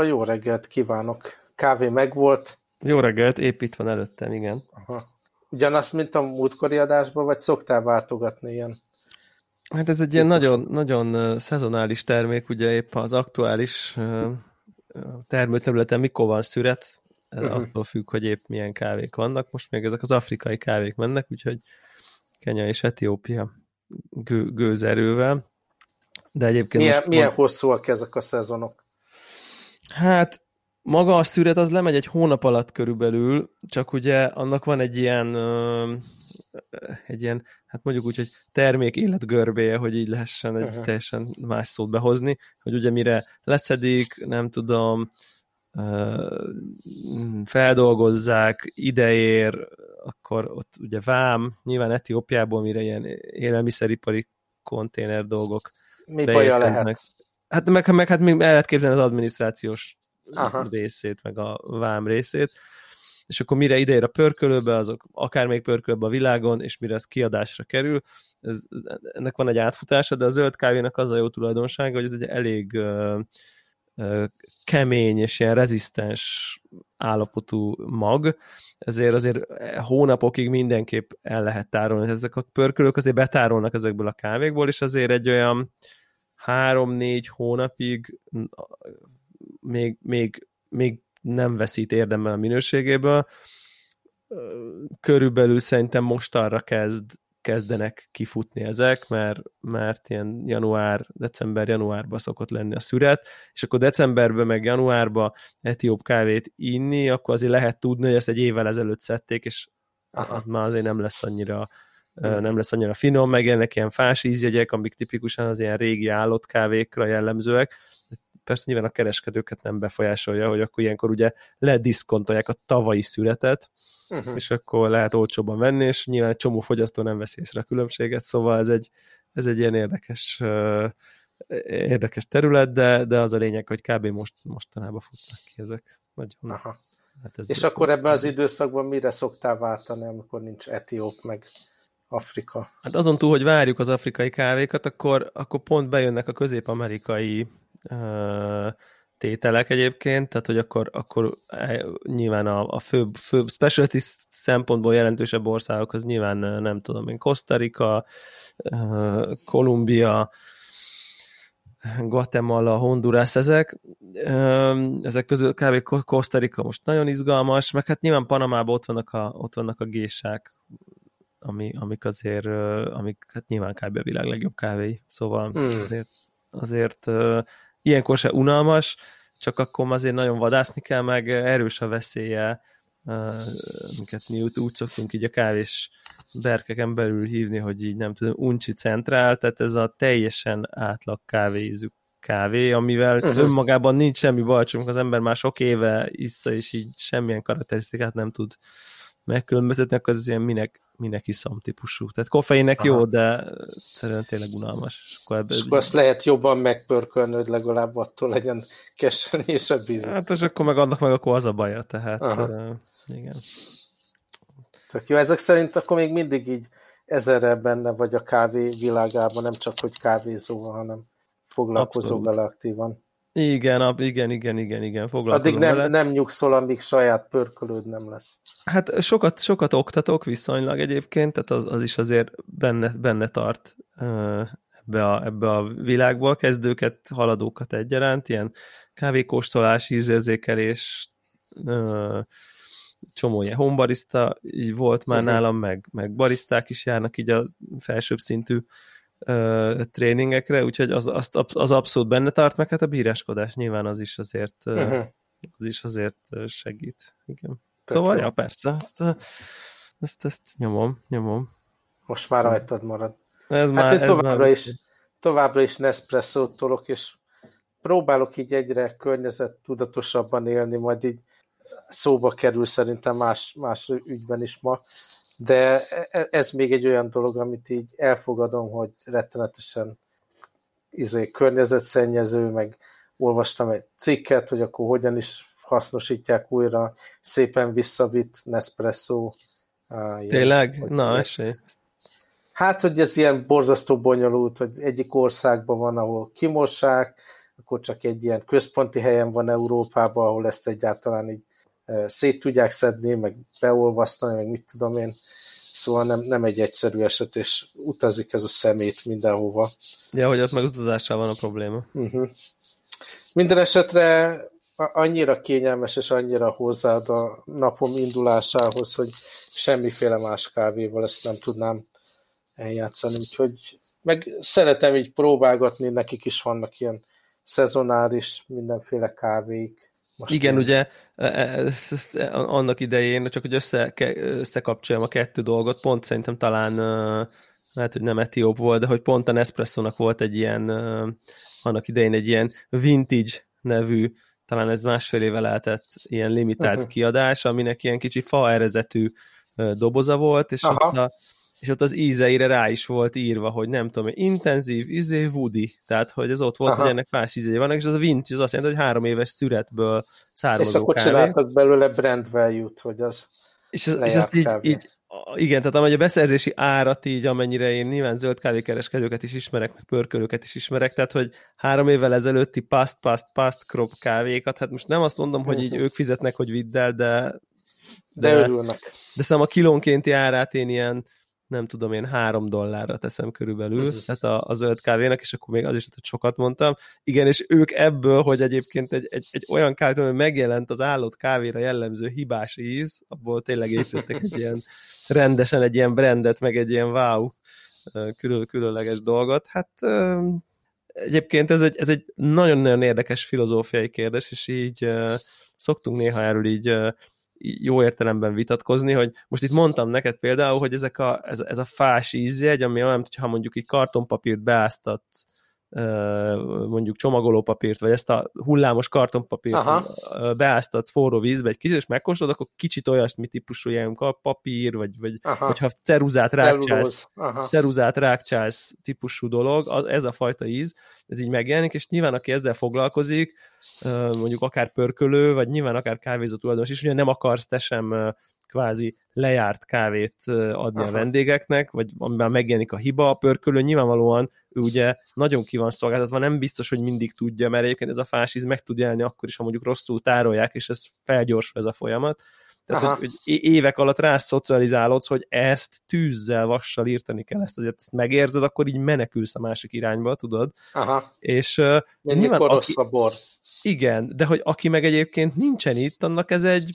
Szóval jó reggelt kívánok. Kávé megvolt. Jó reggelt, épp itt van előttem, igen. Aha. Ugyanazt, mint a múltkori adásban, vagy szoktál váltogatni ilyen? Hát ez egy ilyen nagyon, nagyon szezonális termék, ugye épp az aktuális termőterületen mikor van szüret, uh-huh. attól függ, hogy épp milyen kávék vannak. Most még ezek az afrikai kávék mennek, úgyhogy Kenya és Etiópia gő, gőzerővel. De egyébként milyen, most milyen hosszúak ezek a szezonok? Hát maga a szüret az lemegy egy hónap alatt körülbelül, csak ugye annak van egy ilyen egy ilyen, hát mondjuk úgy, hogy termék életgörbéje, hogy így lehessen egy uh-huh. teljesen más szót behozni, hogy ugye mire leszedik, nem tudom, feldolgozzák, ideér, akkor ott ugye vám, nyilván Etiópiából mire ilyen élelmiszeripari konténer dolgok Mi baja lehet? Hát meg, meg hát még el lehet képzelni az adminisztrációs Aha. részét, meg a vám részét, és akkor mire ideér a pörkölőbe, azok akár még pörkölőbe a világon, és mire ez kiadásra kerül, ez, ennek van egy átfutása, de a zöld kávénak az a jó tulajdonsága, hogy ez egy elég uh, uh, kemény és ilyen rezisztens állapotú mag, ezért azért hónapokig mindenképp el lehet tárolni. Ezek a pörkölők azért betárolnak ezekből a kávékból, és azért egy olyan három-négy hónapig még, még, még nem veszít érdemben a minőségéből. Körülbelül szerintem most arra kezd, kezdenek kifutni ezek, mert, mert ilyen január, december-januárban szokott lenni a szüret, és akkor decemberben meg januárban etióp kávét inni, akkor azért lehet tudni, hogy ezt egy évvel ezelőtt szedték, és az már azért nem lesz annyira nem lesz annyira finom, meg ennek ilyen fás ízjegyek, amik tipikusan az ilyen régi állott kávékra jellemzőek, persze nyilván a kereskedőket nem befolyásolja, hogy akkor ilyenkor ugye lediszkontolják a tavalyi születet, uh-huh. és akkor lehet olcsóban venni, és nyilván egy csomó fogyasztó nem veszi észre a különbséget, szóval ez egy, ez egy ilyen érdekes érdekes terület, de, de az a lényeg, hogy kb. most, mostanában futnak ki ezek. Nagyon, Aha. Hát ez és akkor ebben az időszakban mire szoktál váltani, amikor nincs etióp, meg Afrika? Hát azon túl, hogy várjuk az afrikai kávékat, akkor, akkor pont bejönnek a közép-amerikai tételek egyébként, tehát hogy akkor, akkor e, nyilván a, a főbb, főbb specialty szempontból jelentősebb országok, az nyilván nem tudom én, Costa Rica, Kolumbia, Guatemala, Honduras, ezek. Ezek közül kb. Costa Rica most nagyon izgalmas, meg hát nyilván Panamában ott vannak a, ott vannak a gésák, ami, amik azért, amik hát nyilván kb. a világ legjobb kávéi, szóval hmm. azért, azért ilyenkor se unalmas, csak akkor azért nagyon vadászni kell, meg erős a veszélye, amiket mi úgy, úgy szoktunk így a kávés berkeken belül hívni, hogy így nem tudom, uncsi centrál, tehát ez a teljesen átlag kávéízű kávé, amivel uh-huh. önmagában nincs semmi baj, csak az ember már sok éve issza, és így semmilyen karakterisztikát nem tud megkülönböztetni, akkor ez ilyen minek, minek iszom típusú. Tehát koffeinnek Aha. jó, de szerintem tényleg unalmas. És akkor, ebbe, és akkor azt lehet jobban megpörkölni, hogy legalább attól legyen kesernyésebb víz. Hát és akkor meg annak meg akkor az a baja, tehát uh, igen. Tök jó, ezek szerint akkor még mindig így ezerre benne vagy a kávé világában, nem csak hogy kávézó, hanem foglalkozó vele aktívan. Igen, igen, igen, igen, igen, foglalkozom Addig nem, vele. nem nyugszol, amíg saját pörkölőd nem lesz. Hát sokat, sokat oktatok viszonylag egyébként, tehát az, az is azért benne, benne tart ebbe a, ebbe a világba, kezdőket, haladókat egyaránt, ilyen kávékóstolás, ízérzékelés, csomó ilyen honbarista így volt már uh-huh. nálam, meg, meg bariszták is járnak így a felsőbb szintű ö, tréningekre, úgyhogy az, az, az abszolút benne tart, meg hát a bíráskodás nyilván az is azért uh-huh. az is azért segít. Igen. Tök szóval, jó. ja, persze, ezt, ezt, ezt nyomom, nyomom. Most már rajtad marad. Ez hát már, én továbbra, már is, továbbra is Nespresso-t tolok, és próbálok így egyre környezet tudatosabban élni, majd így szóba kerül szerintem más, más ügyben is ma, de e, ez még egy olyan dolog, amit így elfogadom, hogy rettenetesen izé, környezetszennyező, meg olvastam egy cikket, hogy akkor hogyan is hasznosítják újra szépen visszavitt Nespresso. Tényleg? Ilyen, Na, esély. Hát, hogy ez ilyen borzasztó bonyolult, hogy egyik országban van, ahol kimossák, akkor csak egy ilyen központi helyen van Európában, ahol ezt egyáltalán így szét tudják szedni, meg beolvasztani, meg mit tudom én. Szóval nem, nem egy egyszerű eset, és utazik ez a szemét mindenhova. Ja, hogy ott meg utazással van a probléma. Uh-huh. Minden esetre annyira kényelmes és annyira hozzáad a napom indulásához, hogy semmiféle más kávéval ezt nem tudnám eljátszani, úgyhogy meg szeretem így próbálgatni, nekik is vannak ilyen szezonáris mindenféle kávéik. Most Igen, én... ugye e, e, e, annak idején, csak hogy össze, összekapcsoljam a kettő dolgot, pont szerintem talán lehet, hogy nem etióp volt, de hogy pont a Nespresso-nak volt egy ilyen, annak idején egy ilyen vintage nevű, talán ez másfél éve lehetett ilyen limitált uh-huh. kiadás, aminek ilyen kicsi faerezetű doboza volt, és ott, a, és ott az ízeire rá is volt írva, hogy nem tudom, intenzív, izé, woody, tehát hogy ez ott volt, Aha. hogy ennek más ízei vannak, és az a vintage az azt jelenti, hogy három éves szüretből származó És akkor kávé. csináltak belőle brand value-t, hogy az és, az, és azt így, így, igen, tehát amely a beszerzési árat így, amennyire én nyilván zöld kávékereskedőket is ismerek, meg pörkölőket is ismerek, tehát hogy három évvel ezelőtti past, past, past crop kávékat, hát most nem azt mondom, hogy így ők fizetnek, hogy vidd el, de de, de örülnek. De szóval a kilónkénti árát én ilyen nem tudom én, három dollárra teszem körülbelül, tehát a, a zöld kávénak, és akkor még az is, hogy sokat mondtam. Igen, és ők ebből, hogy egyébként egy, egy, egy olyan kávét, ami megjelent az állott kávéra jellemző hibás íz, abból tényleg építettek egy ilyen rendesen egy ilyen brandet, meg egy ilyen wow külön, különleges dolgot. Hát egyébként ez egy, ez egy nagyon-nagyon érdekes filozófiai kérdés, és így szoktunk néha erről így jó értelemben vitatkozni, hogy most itt mondtam neked például, hogy ezek a, ez, ez a fás ízjegy, ami olyan, ha mondjuk egy kartonpapírt beáztatsz mondjuk csomagolópapírt, vagy ezt a hullámos kartonpapírt Aha. beáztatsz forró vízbe egy kicsit, és megkóstolod, akkor kicsit olyasmi típusú ilyen papír, vagy, vagy hogyha ceruzát rákcsálsz, ceruzát rákcsálsz típusú dolog, az, ez a fajta íz, ez így megjelenik, és nyilván aki ezzel foglalkozik, mondjuk akár pörkölő, vagy nyilván akár kávézó tulajdonos is, ugye nem akarsz te sem kvázi lejárt kávét adni Aha. a vendégeknek, vagy amiben megjelenik a hiba, a pörkölő nyilvánvalóan ő ugye nagyon ki van szolgáltatva, nem biztos, hogy mindig tudja, mert egyébként ez a fásíz meg tud jelni akkor is, ha mondjuk rosszul tárolják, és ez felgyorsul ez a folyamat. Tehát, hogy, hogy évek alatt rászocializálodsz, hogy ezt tűzzel, vassal írtani kell, ezt azért ezt megérzed, akkor így menekülsz a másik irányba, tudod? Aha. És uh, nyilván, aki, a bor. Igen, de hogy aki meg egyébként nincsen itt, annak ez egy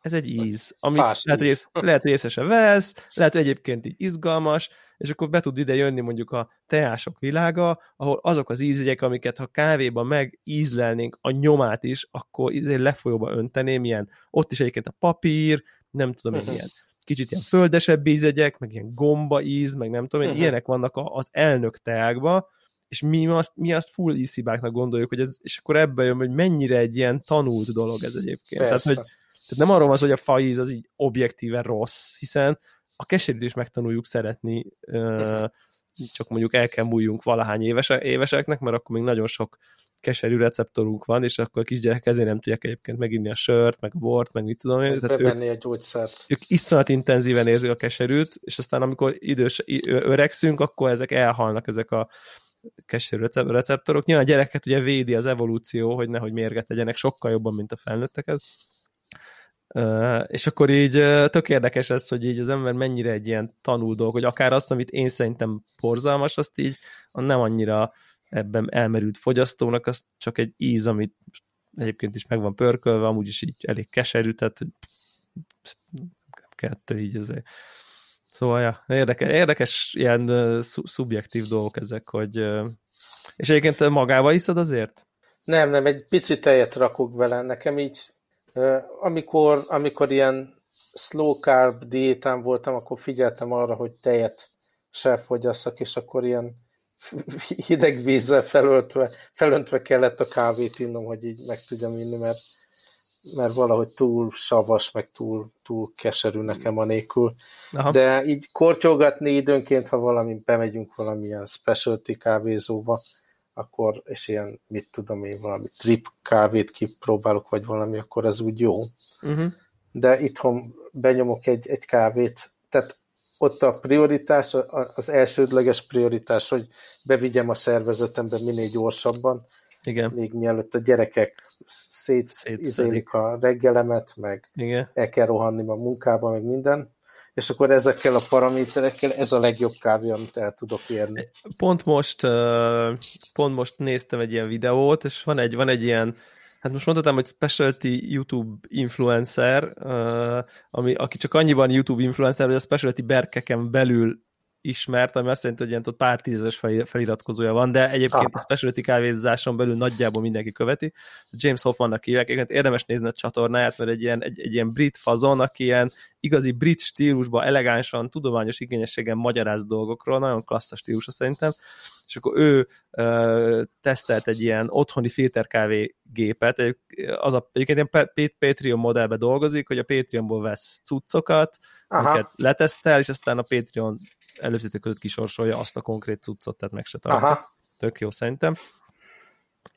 ez egy íz, ami lehet, íz. hogy, ész, lehet, hogy észre se vesz, lehet, hogy egyébként így izgalmas, és akkor be tud ide jönni mondjuk a teások világa, ahol azok az ízjegyek, amiket ha kávéban megízlelnénk a nyomát is, akkor izé lefolyóba önteném, ilyen, ott is egyébként a papír, nem tudom én, uh-huh. ilyen kicsit ilyen földesebb ízjegyek, meg ilyen gomba íz, meg nem tudom uh-huh. ilyenek vannak az elnök teákba, és mi azt, mi azt full ízhibáknak gondoljuk, hogy ez, és akkor ebbe jön, hogy mennyire egy ilyen tanult dolog ez egyébként. Persze. Tehát, hogy tehát nem arról van szó, hogy a faíz az így objektíven rossz, hiszen a keserűt is megtanuljuk szeretni, csak mondjuk el kell múljunk valahány éves, éveseknek, mert akkor még nagyon sok keserű receptorunk van, és akkor a kisgyerek ezért nem tudják egyébként meginni a sört, meg a bort, meg mit tudom én. Tehát ők, a gyógyszert. Ők iszonyat intenzíven érzik a keserűt, és aztán amikor idős, öregszünk, akkor ezek elhalnak, ezek a keserű receptorok. Nyilván a gyereket ugye védi az evolúció, hogy nehogy mérget legyenek sokkal jobban, mint a felnőtteket. És akkor így uh, tök érdekes ez, hogy így az ember mennyire egy ilyen tanul dolog, hogy akár azt, amit én szerintem porzalmas, azt így nem annyira ebben elmerült fogyasztónak, az csak egy íz, amit egyébként is meg van pörkölve, amúgy is így elég keserű, tehát kettő így azért. Szóval, ja, érdekes, érdekes ilyen uh, szubjektív dolgok ezek, hogy és egyébként magába iszod azért? Nem, nem, egy picit tejet rakok bele, nekem így amikor, amikor ilyen slow carb diétán voltam, akkor figyeltem arra, hogy tejet se fogyasszak, és akkor ilyen hideg vízzel felöltve, felöntve kellett a kávét innom, hogy így meg tudjam inni, mert, mert valahogy túl savas, meg túl, túl keserű nekem a. Aha. De így kortyolgatni időnként, ha valami, bemegyünk valamilyen specialty kávézóba, akkor, és ilyen, mit tudom én, valami trip kávét kipróbálok, vagy valami, akkor ez úgy jó. Uh-huh. De itthon benyomok egy, egy kávét, tehát ott a prioritás, az elsődleges prioritás, hogy bevigyem a szervezetembe minél gyorsabban, Igen. még mielőtt a gyerekek szétizélik a reggelemet, meg Igen. el kell rohanni a munkába, meg minden, és akkor ezekkel a paraméterekkel ez a legjobb kávé, amit el tudok érni. Pont most, pont most néztem egy ilyen videót, és van egy, van egy ilyen hát most mondhatom, hogy specialty YouTube influencer, ami, aki csak annyiban YouTube influencer, hogy a specialty berkeken belül ismert, ami azt jelenti, hogy ilyen ott pár tízes feliratkozója van, de egyébként a specialty kávézáson belül nagyjából mindenki követi. James Hoffmannak hívják, egyébként érdemes nézni a csatornáját, mert egy ilyen, egy, egy ilyen brit fazon, aki ilyen igazi brit stílusban, elegánsan, tudományos igényességen magyaráz dolgokról, nagyon klassz a stílusa szerintem, és akkor ő ö, tesztelt egy ilyen otthoni filterkávé gépet, az a, egyébként ilyen Patreon modellbe dolgozik, hogy a Patreonból vesz cuccokat, Aha. amiket letesztel, és aztán a Patreon előfizetők között kisorsolja azt a konkrét cuccot, tehát meg se tartja. Aha. Tök jó szerintem.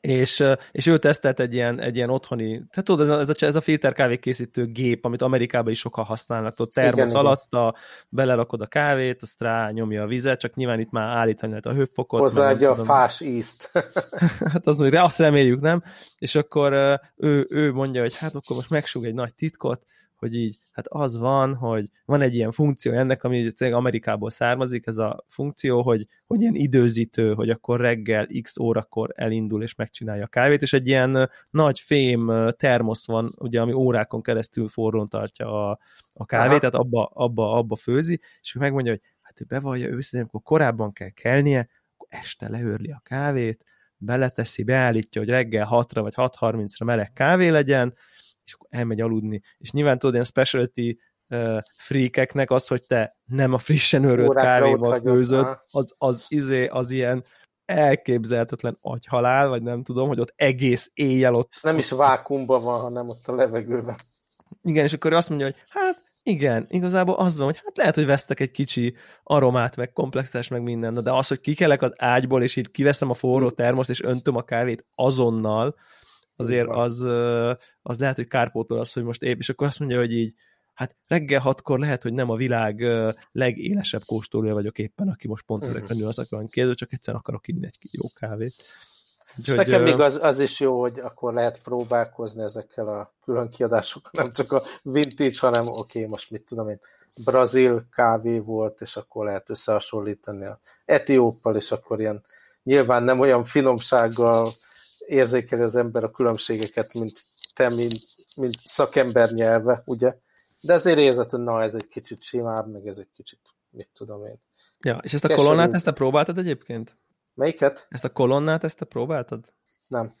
És, és ő tesztelt egy ilyen, egy ilyen otthoni, tehát tudod, ez a, ez a filter kávé készítő gép, amit Amerikában is sokan használnak, tudod, termosz igen, alatta, belerakod a kávét, azt rá nyomja a vizet, csak nyilván itt már állítani lehet a hőfokot. Hozzáadja a fás ízt. hát az mondjuk, azt reméljük, nem? És akkor ő, ő mondja, hogy hát akkor most megsúg egy nagy titkot, hogy így, hát az van, hogy van egy ilyen funkció ennek, ami tényleg Amerikából származik, ez a funkció, hogy, hogy ilyen időzítő, hogy akkor reggel x órakor elindul és megcsinálja a kávét, és egy ilyen nagy fém termosz van, ugye, ami órákon keresztül forrón tartja a, a kávét, Aha. tehát abba, abba, abba főzi, és ő megmondja, hogy hát ő bevallja őszintén, amikor korábban kell kelnie, akkor este leőrli a kávét, beleteszi, beállítja, hogy reggel 6-ra vagy 6.30-ra meleg kávé legyen, és akkor elmegy aludni. És nyilván tudod, ilyen specialty freakeknek az, hogy te nem a frissen őrült kávéval főzöd, az, az, izé, az ilyen elképzelhetetlen agyhalál, vagy nem tudom, hogy ott egész éjjel ott... Ez nem is vákumban van, hanem ott a levegőben. Igen, és akkor azt mondja, hogy hát igen, igazából az van, hogy hát lehet, hogy vesztek egy kicsi aromát, meg komplexitás, meg minden, de az, hogy kikelek az ágyból, és így kiveszem a forró hm. termoszt, és öntöm a kávét azonnal, azért az, az lehet, hogy kárpótol az, hogy most épp, és akkor azt mondja, hogy így, hát reggel hatkor lehet, hogy nem a világ legélesebb kóstolója vagyok éppen, aki most pont ezekre nő az akarom kéző, csak egyszerűen akarok inni egy jó kávét. Úgyhogy, nekem még az, az is jó, hogy akkor lehet próbálkozni ezekkel a külön kiadásokkal, nem csak a vintage, hanem oké, okay, most mit tudom én, brazil kávé volt, és akkor lehet összehasonlítani a etióppal, és akkor ilyen nyilván nem olyan finomsággal érzékeli az ember a különbségeket, mint te, mint, mint szakember nyelve, ugye? De azért érzed, hogy na, ez egy kicsit simább, meg ez egy kicsit, mit tudom én. Ja, és ezt a Keserű. kolonnát, ezt te próbáltad egyébként? Melyiket? Ezt a kolonnát, ezt te próbáltad? Nem.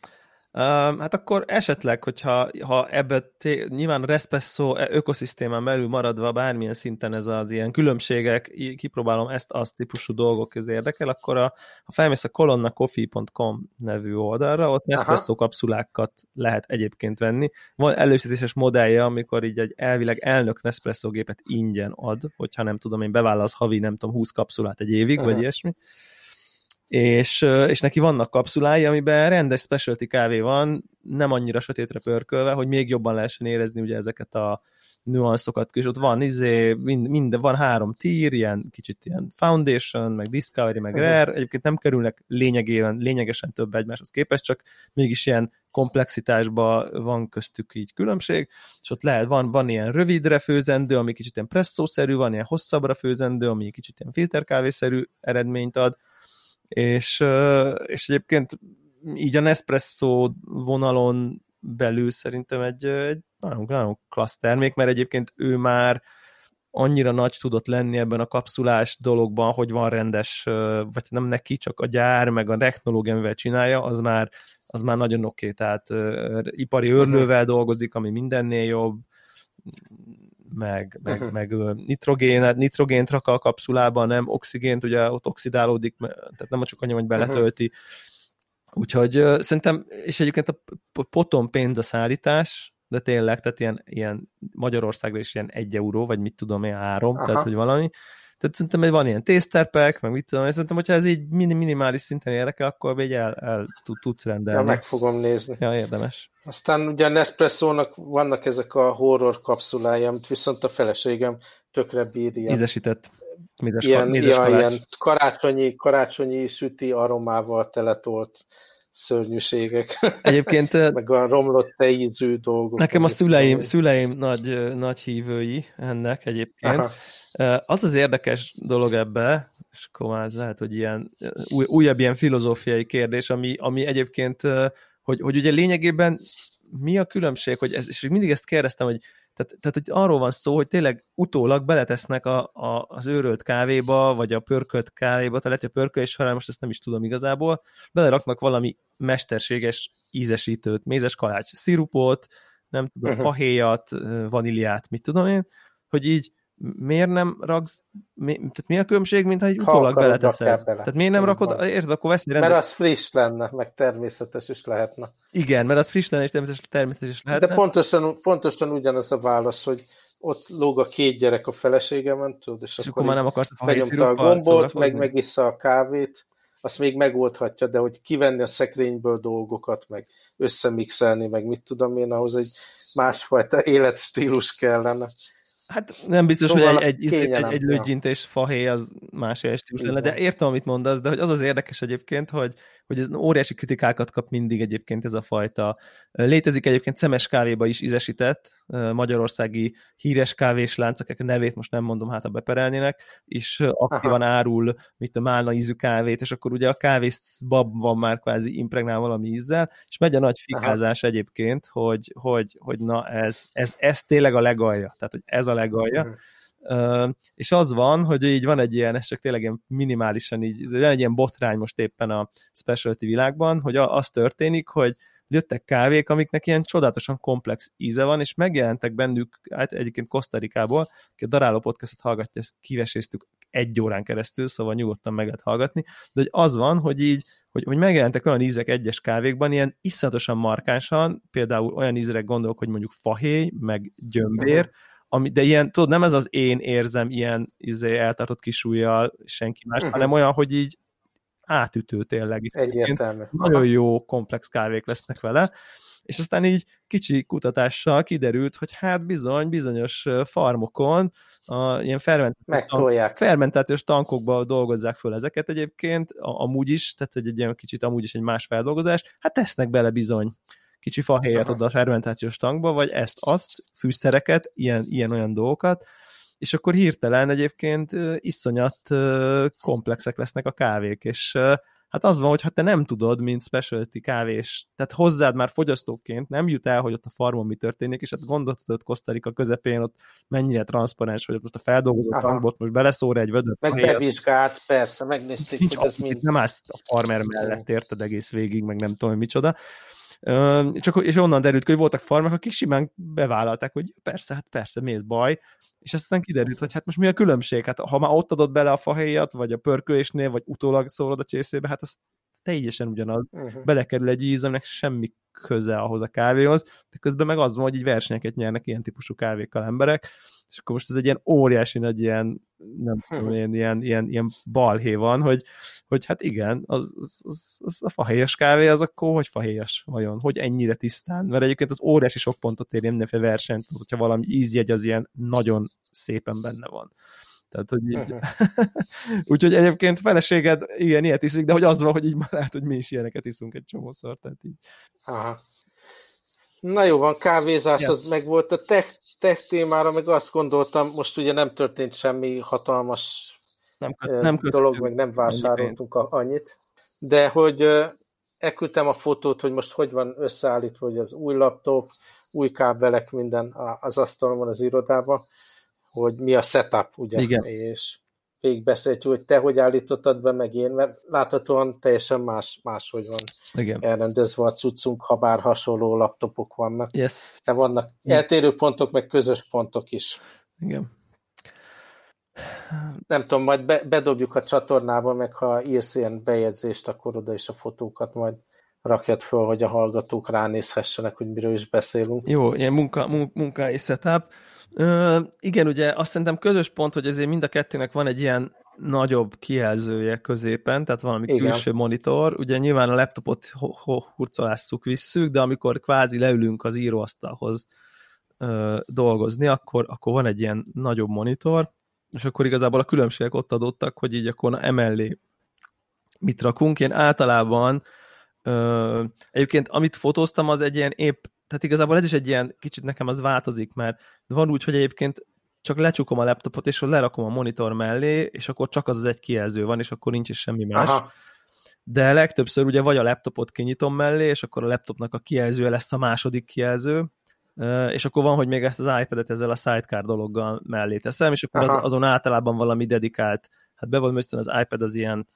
Hát akkor esetleg, hogyha ha ebből té- nyilván Respresso e, ökoszisztémán belül maradva bármilyen szinten ez az ilyen különbségek, kipróbálom ezt, azt típusú dolgok ez érdekel, akkor a, ha felmész a colonnacoffee.com nevű oldalra, ott Nespresso kapszulákat lehet egyébként venni. Van előszítéses modellje, amikor így egy elvileg elnök Nespresso gépet ingyen ad, hogyha nem tudom, én bevállalsz havi, nem tudom, 20 kapszulát egy évig, Aha. vagy ilyesmi és, és neki vannak kapszulái, amiben rendes specialty kávé van, nem annyira sötétre pörkölve, hogy még jobban lehessen érezni ugye ezeket a nüanszokat, és ott van izé, mind, mind, van három tír, ilyen kicsit ilyen foundation, meg discovery, meg uh-huh. rare, egyébként nem kerülnek lényegében, lényegesen több egymáshoz képest, csak mégis ilyen komplexitásban van köztük így különbség, és ott lehet, van, van ilyen rövidre főzendő, ami kicsit ilyen presszószerű, van ilyen hosszabbra főzendő, ami kicsit ilyen filterkávészerű eredményt ad, és, és egyébként így a Nespresso vonalon belül szerintem egy, egy nagyon, nagyon klassz termék, mert egyébként ő már annyira nagy tudott lenni ebben a kapszulás dologban, hogy van rendes, vagy nem neki, csak a gyár, meg a technológia, amivel csinálja, az már, az már nagyon oké, okay. tehát ipari örlővel dolgozik, ami mindennél jobb, meg, meg, uh-huh. meg nitrogén, nitrogént rak a kapszulába, nem oxigént, ugye ott oxidálódik, tehát nem csak annyi, hogy beletölti. Uh-huh. Úgyhogy szerintem, és egyébként a potom pénz a szállítás, de tényleg, tehát ilyen, ilyen Magyarországra is ilyen egy euró, vagy mit tudom én, három, Aha. tehát hogy valami. Tehát szerintem van ilyen tészterpek, meg mit tudom, és szerintem, hogyha ez így minimális szinten érdekel, akkor így el, el tudsz rendelni. Ja, meg fogom nézni. Ja, érdemes. Aztán ugye Nespresso-nak vannak ezek a horror kapszulái, amit viszont a feleségem tökre bírja. Ízesített. Mízes, ilyen, mízes ja, ilyen karácsonyi, karácsonyi süti aromával teletolt szörnyűségek. Egyébként... meg a romlott ízű dolgok. Nekem a szüleim, szüleim nagy, nagy hívői ennek egyébként. Aha. Az az érdekes dolog ebbe, és akkor ez lehet, hogy ilyen új, újabb ilyen filozófiai kérdés, ami, ami egyébként, hogy, hogy ugye lényegében mi a különbség, hogy ez, és mindig ezt kérdeztem, hogy tehát, tehát hogy arról van szó, hogy tényleg utólag beletesznek a, a, az őrölt kávéba, vagy a pörkölt kávéba, tehát lehet, hogy a pörkölés során most ezt nem is tudom igazából, beleraknak valami mesterséges ízesítőt, mézes kalács szirupot, nem tudom, fahéjat, vaníliát, mit tudom én, hogy így miért nem raksz, mi, tehát mi a különbség, mintha egy utólag beleteszel? Bele. Tehát miért nem rakod, érted, akkor veszni rendben. Mert az friss lenne, meg természetes is lehetne. Igen, mert az friss lenne, és természetes, természetes is lehetne. De pontosan, pontosan ugyanaz a válasz, hogy ott lóg a két gyerek a feleségemen, tudod, és, és akkor, akkor már nem akarsz a megnyomta a gombot, meg megissza a kávét, azt még megoldhatja, de hogy kivenni a szekrényből dolgokat, meg összemixelni, meg mit tudom én, ahhoz egy másfajta életstílus kellene. Hát nem biztos, szóval hogy egy, egy, egy, egy lőgyintés fahéj az más stílus lenne, de értem, amit mondasz, de hogy az az érdekes egyébként, hogy, hogy ez óriási kritikákat kap mindig egyébként ez a fajta. Létezik egyébként szemes kávéba is ízesített, magyarországi híres kávésláncok, a nevét most nem mondom, hát a beperelnének, és aktívan Aha. árul, mit a málna ízű kávét, és akkor ugye a bab van már kvázi impregnál valami ízzel, és megy a nagy fikázás Aha. egyébként, hogy, hogy, hogy na ez, ez, ez tényleg a legalja, tehát hogy ez a legalja, uh-huh és az van, hogy így van egy ilyen, ez csak tényleg minimálisan így, van egy ilyen botrány most éppen a specialty világban, hogy az történik, hogy jöttek kávék, amiknek ilyen csodálatosan komplex íze van, és megjelentek bennük, hát egyébként Kosztarikából, aki a Daráló podcastot hallgatja, ezt kiveséztük egy órán keresztül, szóval nyugodtan meg lehet hallgatni, de hogy az van, hogy így, hogy, hogy megjelentek olyan ízek egyes kávékban, ilyen iszonyatosan markánsan, például olyan ízre gondolok, hogy mondjuk fahéj, meg gyömbér, uh-huh ami, de ilyen, tudod, nem ez az én érzem ilyen izé, eltartott kisújjal senki más, uh-huh. hanem olyan, hogy így átütő tényleg. Egyértelmű. Nagyon jó komplex kávék lesznek vele, és aztán így kicsi kutatással kiderült, hogy hát bizony, bizonyos farmokon a ilyen fermentációs, fermentációs tankokba dolgozzák föl ezeket egyébként, amúgy is, tehát egy, egy ilyen kicsit amúgy is egy más feldolgozás, hát tesznek bele bizony kicsi fahéjat oda a fermentációs tankba, vagy ezt, azt, fűszereket, ilyen, ilyen olyan dolgokat, és akkor hirtelen egyébként iszonyat komplexek lesznek a kávék, és hát az van, hogy ha te nem tudod, mint specialty kávés, tehát hozzád már fogyasztóként nem jut el, hogy ott a farmon mi történik, és hát gondoltad, Kosztarika közepén ott mennyire transzparens, hogy most a feldolgozott tankbot most beleszór egy vödör. Meg bevizsgált, persze, megnézték, hogy ez mind. Nem állsz a farmer mellett, érted egész végig, meg nem tudom, micsoda. Csak, és onnan derült hogy voltak farmák, akik simán bevállalták, hogy persze, hát persze, mi ez baj, és aztán kiderült, hogy hát most mi a különbség? Hát ha már ott adod bele a fahéjat, vagy a pörkölésnél, vagy utólag szólod a csészébe, hát az teljesen ugyanaz. Uh-huh. Belekerül egy íz, aminek semmi köze ahhoz a kávéhoz, de közben meg az van, hogy így versenyeket nyernek ilyen típusú kávékkal emberek, és akkor most ez egy ilyen óriási nagy ilyen, nem tudom, ilyen, ilyen, ilyen, ilyen balhé van, hogy, hogy hát igen, az, az, az, az a fahéjas kávé az akkor hogy fahéjas vajon? Hogy ennyire tisztán? Mert egyébként az óriási sok pontot ér mindenféle versenyt, hogyha valami ízjegy az ilyen nagyon szépen benne van. Tehát, hogy így... Úgyhogy egyébként feleséged igen, ilyet iszik, de hogy az van, hogy így már lehet, hogy mi is ilyeneket iszunk egy csomószor, tehát így. Aha. Na jó van, kávézás ja. az meg volt. A tech, tech témára meg azt gondoltam, most ugye nem történt semmi hatalmas nem, nem dolog, meg nem vásároltunk a, annyit, de hogy elküldtem a fotót, hogy most hogy van összeállítva, hogy az új laptop, új kábelek, minden az asztalon van az irodában, hogy mi a setup, ugye? Igen. És végigbeszéltjük, hogy te hogy állítottad be, meg én, mert láthatóan teljesen más, máshogy van Igen. elrendezve a cuccunk, ha bár hasonló laptopok vannak. Yes. De vannak Igen. eltérő pontok, meg közös pontok is. Igen. Nem tudom, majd be, bedobjuk a csatornába, meg ha írsz ilyen bejegyzést, akkor oda is a fotókat majd rakjad föl, hogy a hallgatók ránézhessenek, hogy miről is beszélünk. Jó, ilyen munka, munka és setup. Ö, igen, ugye azt szerintem közös pont, hogy azért mind a kettőnek van egy ilyen nagyobb kijelzője középen, tehát valami Igen. külső monitor. Ugye nyilván a laptopot hurcolásszuk, visszük, de amikor kvázi leülünk az íróasztalhoz ö, dolgozni, akkor, akkor van egy ilyen nagyobb monitor, és akkor igazából a különbségek ott adottak, hogy így akkor na, emellé mit rakunk. Én általában Ö, egyébként amit fotóztam, az egy ilyen épp, tehát igazából ez is egy ilyen, kicsit nekem az változik, mert van úgy, hogy egyébként csak lecsukom a laptopot, és lerakom a monitor mellé, és akkor csak az az egy kijelző van, és akkor nincs is semmi más. Aha. De legtöbbször ugye vagy a laptopot kinyitom mellé, és akkor a laptopnak a kijelzője lesz a második kijelző, és akkor van, hogy még ezt az iPad-et ezzel a sidecar dologgal mellé teszem, és akkor az, azon általában valami dedikált, hát be van az iPad az ilyen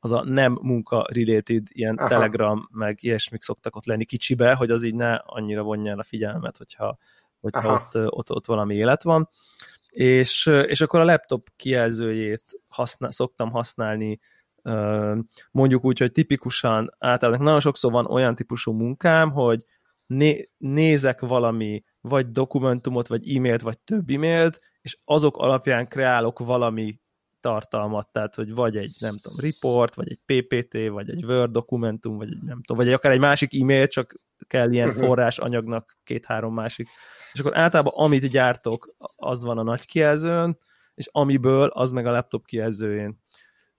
az a nem munka-related, ilyen Aha. Telegram, meg ilyesmik szoktak ott lenni kicsibe, hogy az így ne annyira vonja el a figyelmet, hogyha, hogyha ott, ott, ott valami élet van. És, és akkor a laptop kijelzőjét használ, szoktam használni mondjuk úgy, hogy tipikusan általában nagyon sokszor van olyan típusú munkám, hogy né, nézek valami, vagy dokumentumot, vagy e-mailt, vagy több e-mailt, és azok alapján kreálok valami tartalmat, tehát hogy vagy egy, nem tudom, report, vagy egy PPT, vagy egy Word dokumentum, vagy egy, nem tudom, vagy akár egy másik e-mail, csak kell ilyen uh-huh. forrás anyagnak két-három másik. És akkor általában amit gyártok, az van a nagy kijelzőn, és amiből, az meg a laptop kijelzőjén.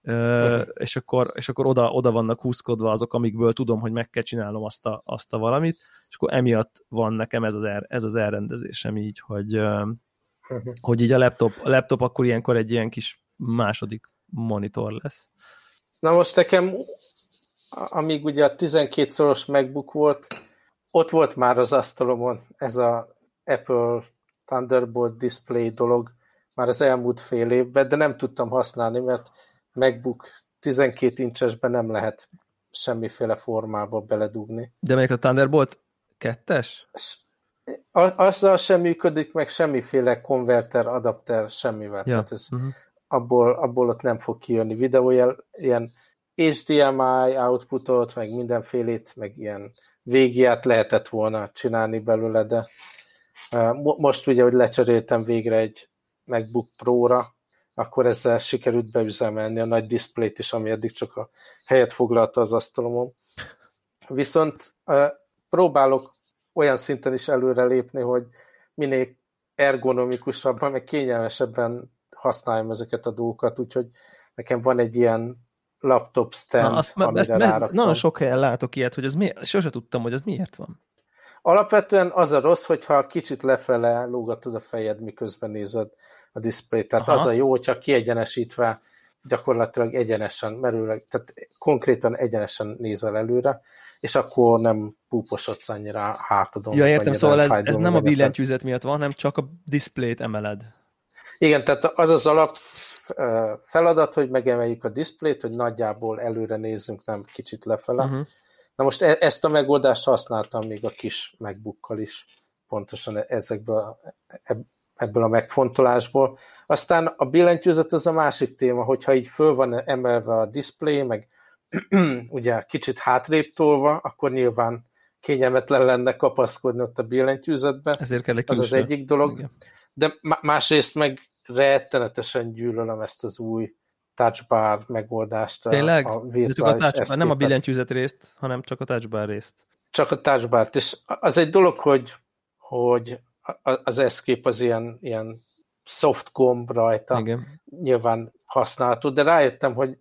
Uh, és akkor, és akkor oda, oda vannak húzkodva azok, amikből tudom, hogy meg kell csinálnom azt a, azt a valamit, és akkor emiatt van nekem ez az, er, ez az elrendezésem így, hogy, uh, uh-huh. hogy így a laptop, a laptop akkor ilyenkor egy ilyen kis második monitor lesz. Na most nekem, amíg ugye a 12 szoros MacBook volt, ott volt már az asztalomon ez a Apple Thunderbolt display dolog már az elmúlt fél évben, de nem tudtam használni, mert MacBook 12 incsesben nem lehet semmiféle formába beledugni. De melyik a Thunderbolt kettes? Azzal sem működik, meg semmiféle konverter, adapter, semmivel. Ja. Tehát ez uh-huh abból, abból ott nem fog kijönni videójel, ilyen HDMI outputot, meg mindenfélét, meg ilyen végiát lehetett volna csinálni belőle, de most ugye, hogy lecseréltem végre egy MacBook Pro-ra, akkor ezzel sikerült beüzemelni a nagy diszplét is, ami eddig csak a helyet foglalta az asztalomon. Viszont próbálok olyan szinten is előre lépni, hogy minél ergonomikusabban, meg kényelmesebben használjam ezeket a dolgokat, úgyhogy nekem van egy ilyen laptop stand, Na, azt, amire ezt, ráraktam. Nagyon sok helyen látok ilyet, hogy ez miért, sose tudtam, hogy ez miért van. Alapvetően az a rossz, hogyha kicsit lefele lógatod a fejed, miközben nézed a diszplét. Tehát Aha. az a jó, hogyha kiegyenesítve gyakorlatilag egyenesen merül, tehát konkrétan egyenesen nézel előre, és akkor nem púposodsz annyira hátadon. Ja, értem, szóval ez, ez nem a billentyűzet miatt van, hanem csak a diszplét emeled. Igen, tehát az az alap feladat, hogy megemeljük a diszplét, hogy nagyjából előre nézzünk, nem kicsit lefele. Uh-huh. Na most e- ezt a megoldást használtam még a kis MacBookkal is, pontosan e- ezekből, ebből a megfontolásból. Aztán a billentyűzet az a másik téma, hogyha így föl van emelve a diszplé, meg ugye kicsit hátrébb tolva, akkor nyilván kényelmetlen lenne kapaszkodni ott a billentyűzetbe. Ezért kell egy az az egyik dolog. Igen. De másrészt meg rettenetesen gyűlölöm ezt az új touchbar megoldást. Tényleg? A, a virtuális a touchbar, nem a billentyűzet részt, hanem csak a touchbar részt. Csak a touchbar és az egy dolog, hogy, hogy az escape az ilyen, ilyen soft gomb rajta. Igen. Nyilván használható, de rájöttem, hogy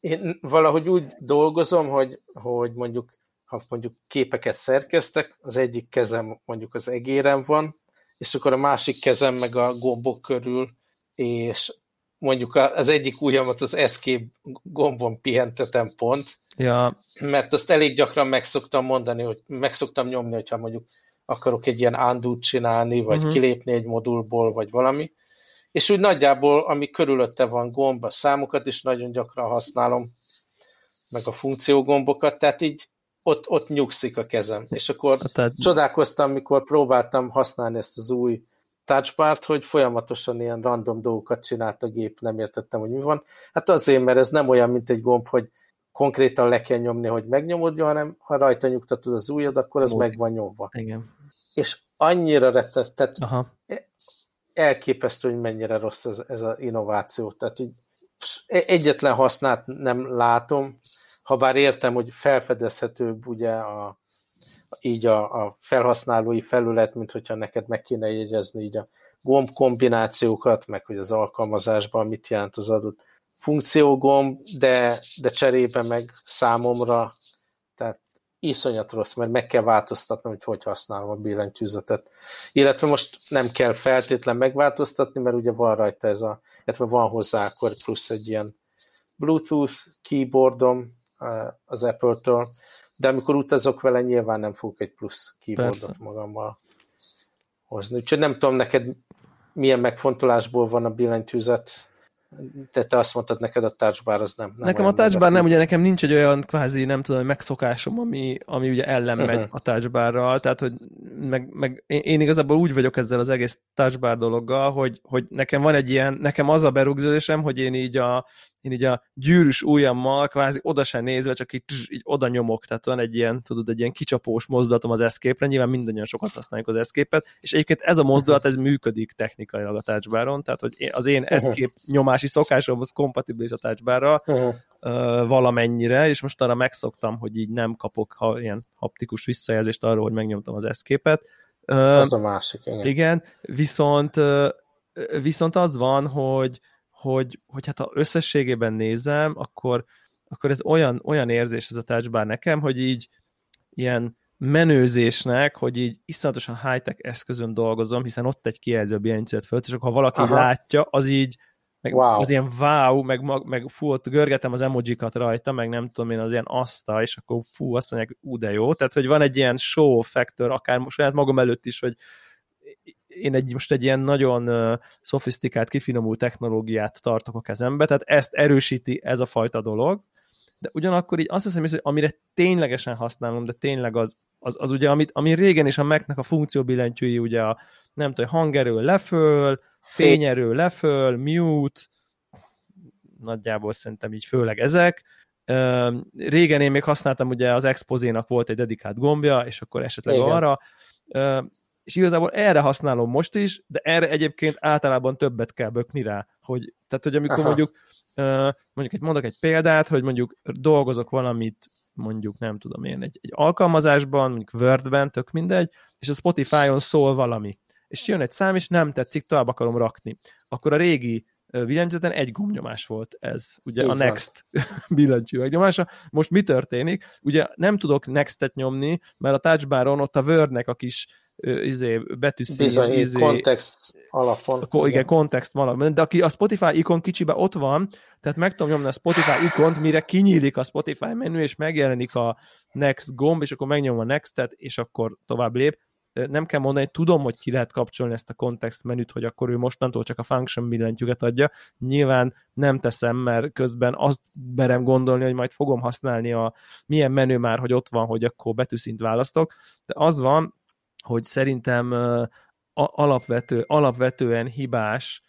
én valahogy úgy dolgozom, hogy, hogy mondjuk ha mondjuk képeket szerkeztek, az egyik kezem mondjuk az egérem van, és akkor a másik kezem meg a gombok körül, és mondjuk az egyik ujjamat az escape gombon pihentetem pont, ja. mert azt elég gyakran megszoktam mondani, hogy megszoktam nyomni, hogyha mondjuk akarok egy ilyen undo csinálni, vagy uh-huh. kilépni egy modulból, vagy valami, és úgy nagyjából, ami körülötte van gomb, a számokat is nagyon gyakran használom, meg a funkciógombokat, tehát így ott, ott nyugszik a kezem. És akkor Tehát... csodálkoztam, mikor próbáltam használni ezt az új touchbart, hogy folyamatosan ilyen random dolgokat csinált a gép, nem értettem, hogy mi van. Hát azért, mert ez nem olyan, mint egy gomb, hogy konkrétan le kell nyomni, hogy megnyomod, hanem ha rajta nyugtatod az ujjad, akkor az Ó, meg van nyomva. Igen. És annyira rettet, tehát Aha. E- elképesztő, hogy mennyire rossz ez, ez az innováció. Tehát így egyetlen hasznát nem látom, ha bár értem, hogy felfedezhetőbb ugye a, így a, a felhasználói felület, mint hogyha neked meg kéne jegyezni így a gomb kombinációkat, meg hogy az alkalmazásban mit jelent az adott funkciógomb, de, de cserébe meg számomra, tehát iszonyat rossz, mert meg kell változtatnom, hogy hogy használom a billentyűzetet. Illetve most nem kell feltétlen megváltoztatni, mert ugye van rajta ez a, illetve van hozzá akkor plusz egy ilyen Bluetooth keyboardom az Apple-től, de amikor utazok vele, nyilván nem fogok egy plusz keyboardot Persze. magammal hozni. Úgyhogy nem tudom neked milyen megfontolásból van a billentyűzet, te, te azt mondtad, neked a touchbar az nem. nem nekem a touchbar nem, ugye nekem nincs egy olyan kvázi, nem tudom, megszokásom, ami, ami ugye ellen megy uh-huh. a touchbarral, tehát hogy meg, meg én, én, igazából úgy vagyok ezzel az egész touchbar dologgal, hogy, hogy nekem van egy ilyen, nekem az a berugződésem, hogy én így a, én így a gyűrűs ujjammal kvázi oda se nézve, csak így, így oda nyomok, tehát van egy ilyen, tudod, egy ilyen kicsapós mozdulatom az eszképre, nyilván mindannyian sokat használjuk az eszképet, és egyébként ez a mozdulat, ez működik technikailag a touchbaron, tehát hogy az én eszkép nyomási szokásom az kompatibilis a touchbarral uh, valamennyire, és most arra megszoktam, hogy így nem kapok ha, ilyen haptikus visszajelzést arról, hogy megnyomtam az eszképet. Uh, az a másik, igen. Igen, viszont, viszont az van, hogy hogy, hogy hát ha összességében nézem, akkor, akkor ez olyan, olyan érzés ez a touchbar nekem, hogy így ilyen menőzésnek, hogy így iszonyatosan high-tech eszközön dolgozom, hiszen ott egy kijelző a billentyűzet föl, és akkor ha valaki Aha. látja, az így meg wow. az ilyen wow, meg, meg fú, ott görgetem az emojikat rajta, meg nem tudom én, az ilyen aszta, és akkor fú, azt mondják, ú, de jó. Tehát, hogy van egy ilyen show factor, akár most saját magam előtt is, hogy én egy, most egy ilyen nagyon uh, szofisztikált, kifinomult technológiát tartok a kezembe, tehát ezt erősíti ez a fajta dolog, de ugyanakkor így azt hiszem, hogy amire ténylegesen használom, de tényleg az, az, az ugye, amit, ami régen is a Mac-nek a funkcióbillentyűi, ugye a nem tudom, hangerő leföl, fényerő leföl, mute, nagyjából szerintem így főleg ezek. Régen én még használtam, ugye az Expozénak volt egy dedikált gombja, és akkor esetleg Igen. arra és igazából erre használom most is, de erre egyébként általában többet kell bökni rá, hogy, tehát, hogy amikor Aha. mondjuk, mondjuk egy, mondok egy példát, hogy mondjuk dolgozok valamit, mondjuk nem tudom én, egy, egy alkalmazásban, mondjuk Wordben, tök mindegy, és a Spotify-on szól valami, és jön egy szám, és nem tetszik, tovább akarom rakni. Akkor a régi billentyűzeten egy gombnyomás volt ez, ugye Így a Next billentyű megnyomása. Most mi történik? Ugye nem tudok Next-et nyomni, mert a touchbaron ott a Wordnek a kis izé, betűszín, Bizony, izé, kontext alapon. Ko, igen, igen, kontext alapon. De aki a Spotify ikon kicsibe ott van, tehát meg tudom nyomni a Spotify ikont, mire kinyílik a Spotify menü, és megjelenik a Next gomb, és akkor megnyomom a Next-et, és akkor tovább lép. Nem kell mondani, tudom, hogy ki lehet kapcsolni ezt a kontext menüt, hogy akkor ő mostantól csak a function billentyűket adja. Nyilván nem teszem, mert közben azt berem gondolni, hogy majd fogom használni a milyen menü már, hogy ott van, hogy akkor betűszint választok. De az van, hogy szerintem alapvető, alapvetően hibás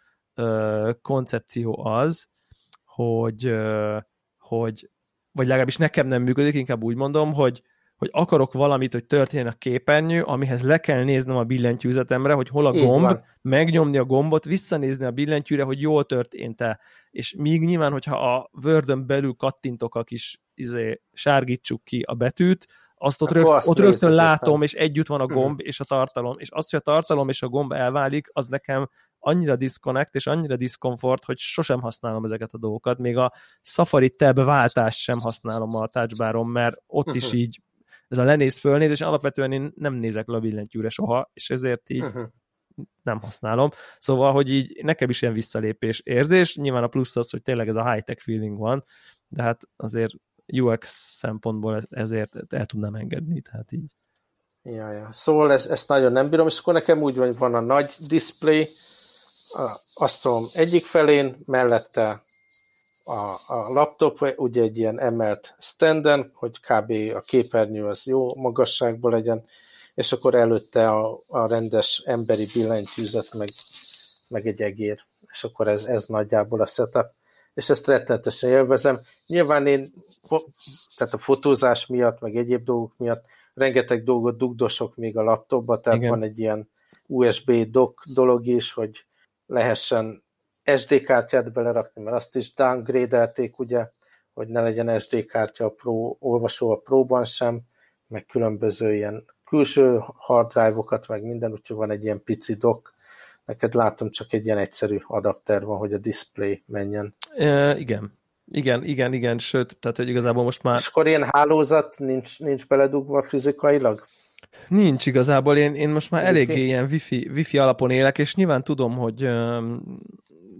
koncepció az, hogy, hogy vagy legalábbis nekem nem működik, inkább úgy mondom, hogy, hogy akarok valamit, hogy történjen a képernyő, amihez le kell néznem a billentyűzetemre, hogy hol a gomb, megnyomni a gombot, visszanézni a billentyűre, hogy jól történt-e. És míg nyilván, hogyha a word belül kattintok a kis izé, sárgítsuk ki a betűt, azt ott, rögt, azt ott rögtön látom, és együtt van a mhm. gomb és a tartalom, és az, hogy a tartalom és a gomb elválik, az nekem annyira disconnect és annyira discomfort, hogy sosem használom ezeket a dolgokat, még a Safari tab váltást sem használom a touchbaron, mert ott is mhm. így ez a lenéz fölnéz, és alapvetően én nem nézek le a billentyűre soha, és ezért így uh-huh. nem használom. Szóval, hogy így nekem is ilyen visszalépés érzés, nyilván a plusz az, hogy tényleg ez a high-tech feeling van, de hát azért UX szempontból ezért el tudnám engedni, tehát így. Ja, ja. Szóval ez, ezt nagyon nem bírom, és akkor nekem úgy van, hogy van a nagy display, azt tudom, egyik felén, mellette a, a laptop, ugye egy ilyen emelt standen, hogy kb. a képernyő az jó magasságban legyen, és akkor előtte a, a rendes emberi billentyűzet, meg, meg egy egér, és akkor ez, ez nagyjából a setup és ezt rettenetesen élvezem. Nyilván én, tehát a fotózás miatt, meg egyéb dolgok miatt rengeteg dolgot dugdosok még a laptopba, tehát Igen. van egy ilyen USB dock dolog is, hogy lehessen SD kártyát belerakni, mert azt is downgrade-elték, ugye, hogy ne legyen SD kártya a Pro, olvasó a Pro-ban sem, meg különböző ilyen külső hard drive-okat, meg minden, úgyhogy van egy ilyen pici dock, Neked látom csak egy ilyen egyszerű adapter van, hogy a display menjen. E, igen. Igen, igen, igen, sőt, tehát hogy igazából most már... És akkor ilyen hálózat nincs, nincs beledugva fizikailag? Nincs igazából, én, én most már eléggé ilyen wifi, wifi alapon élek, és nyilván tudom, hogy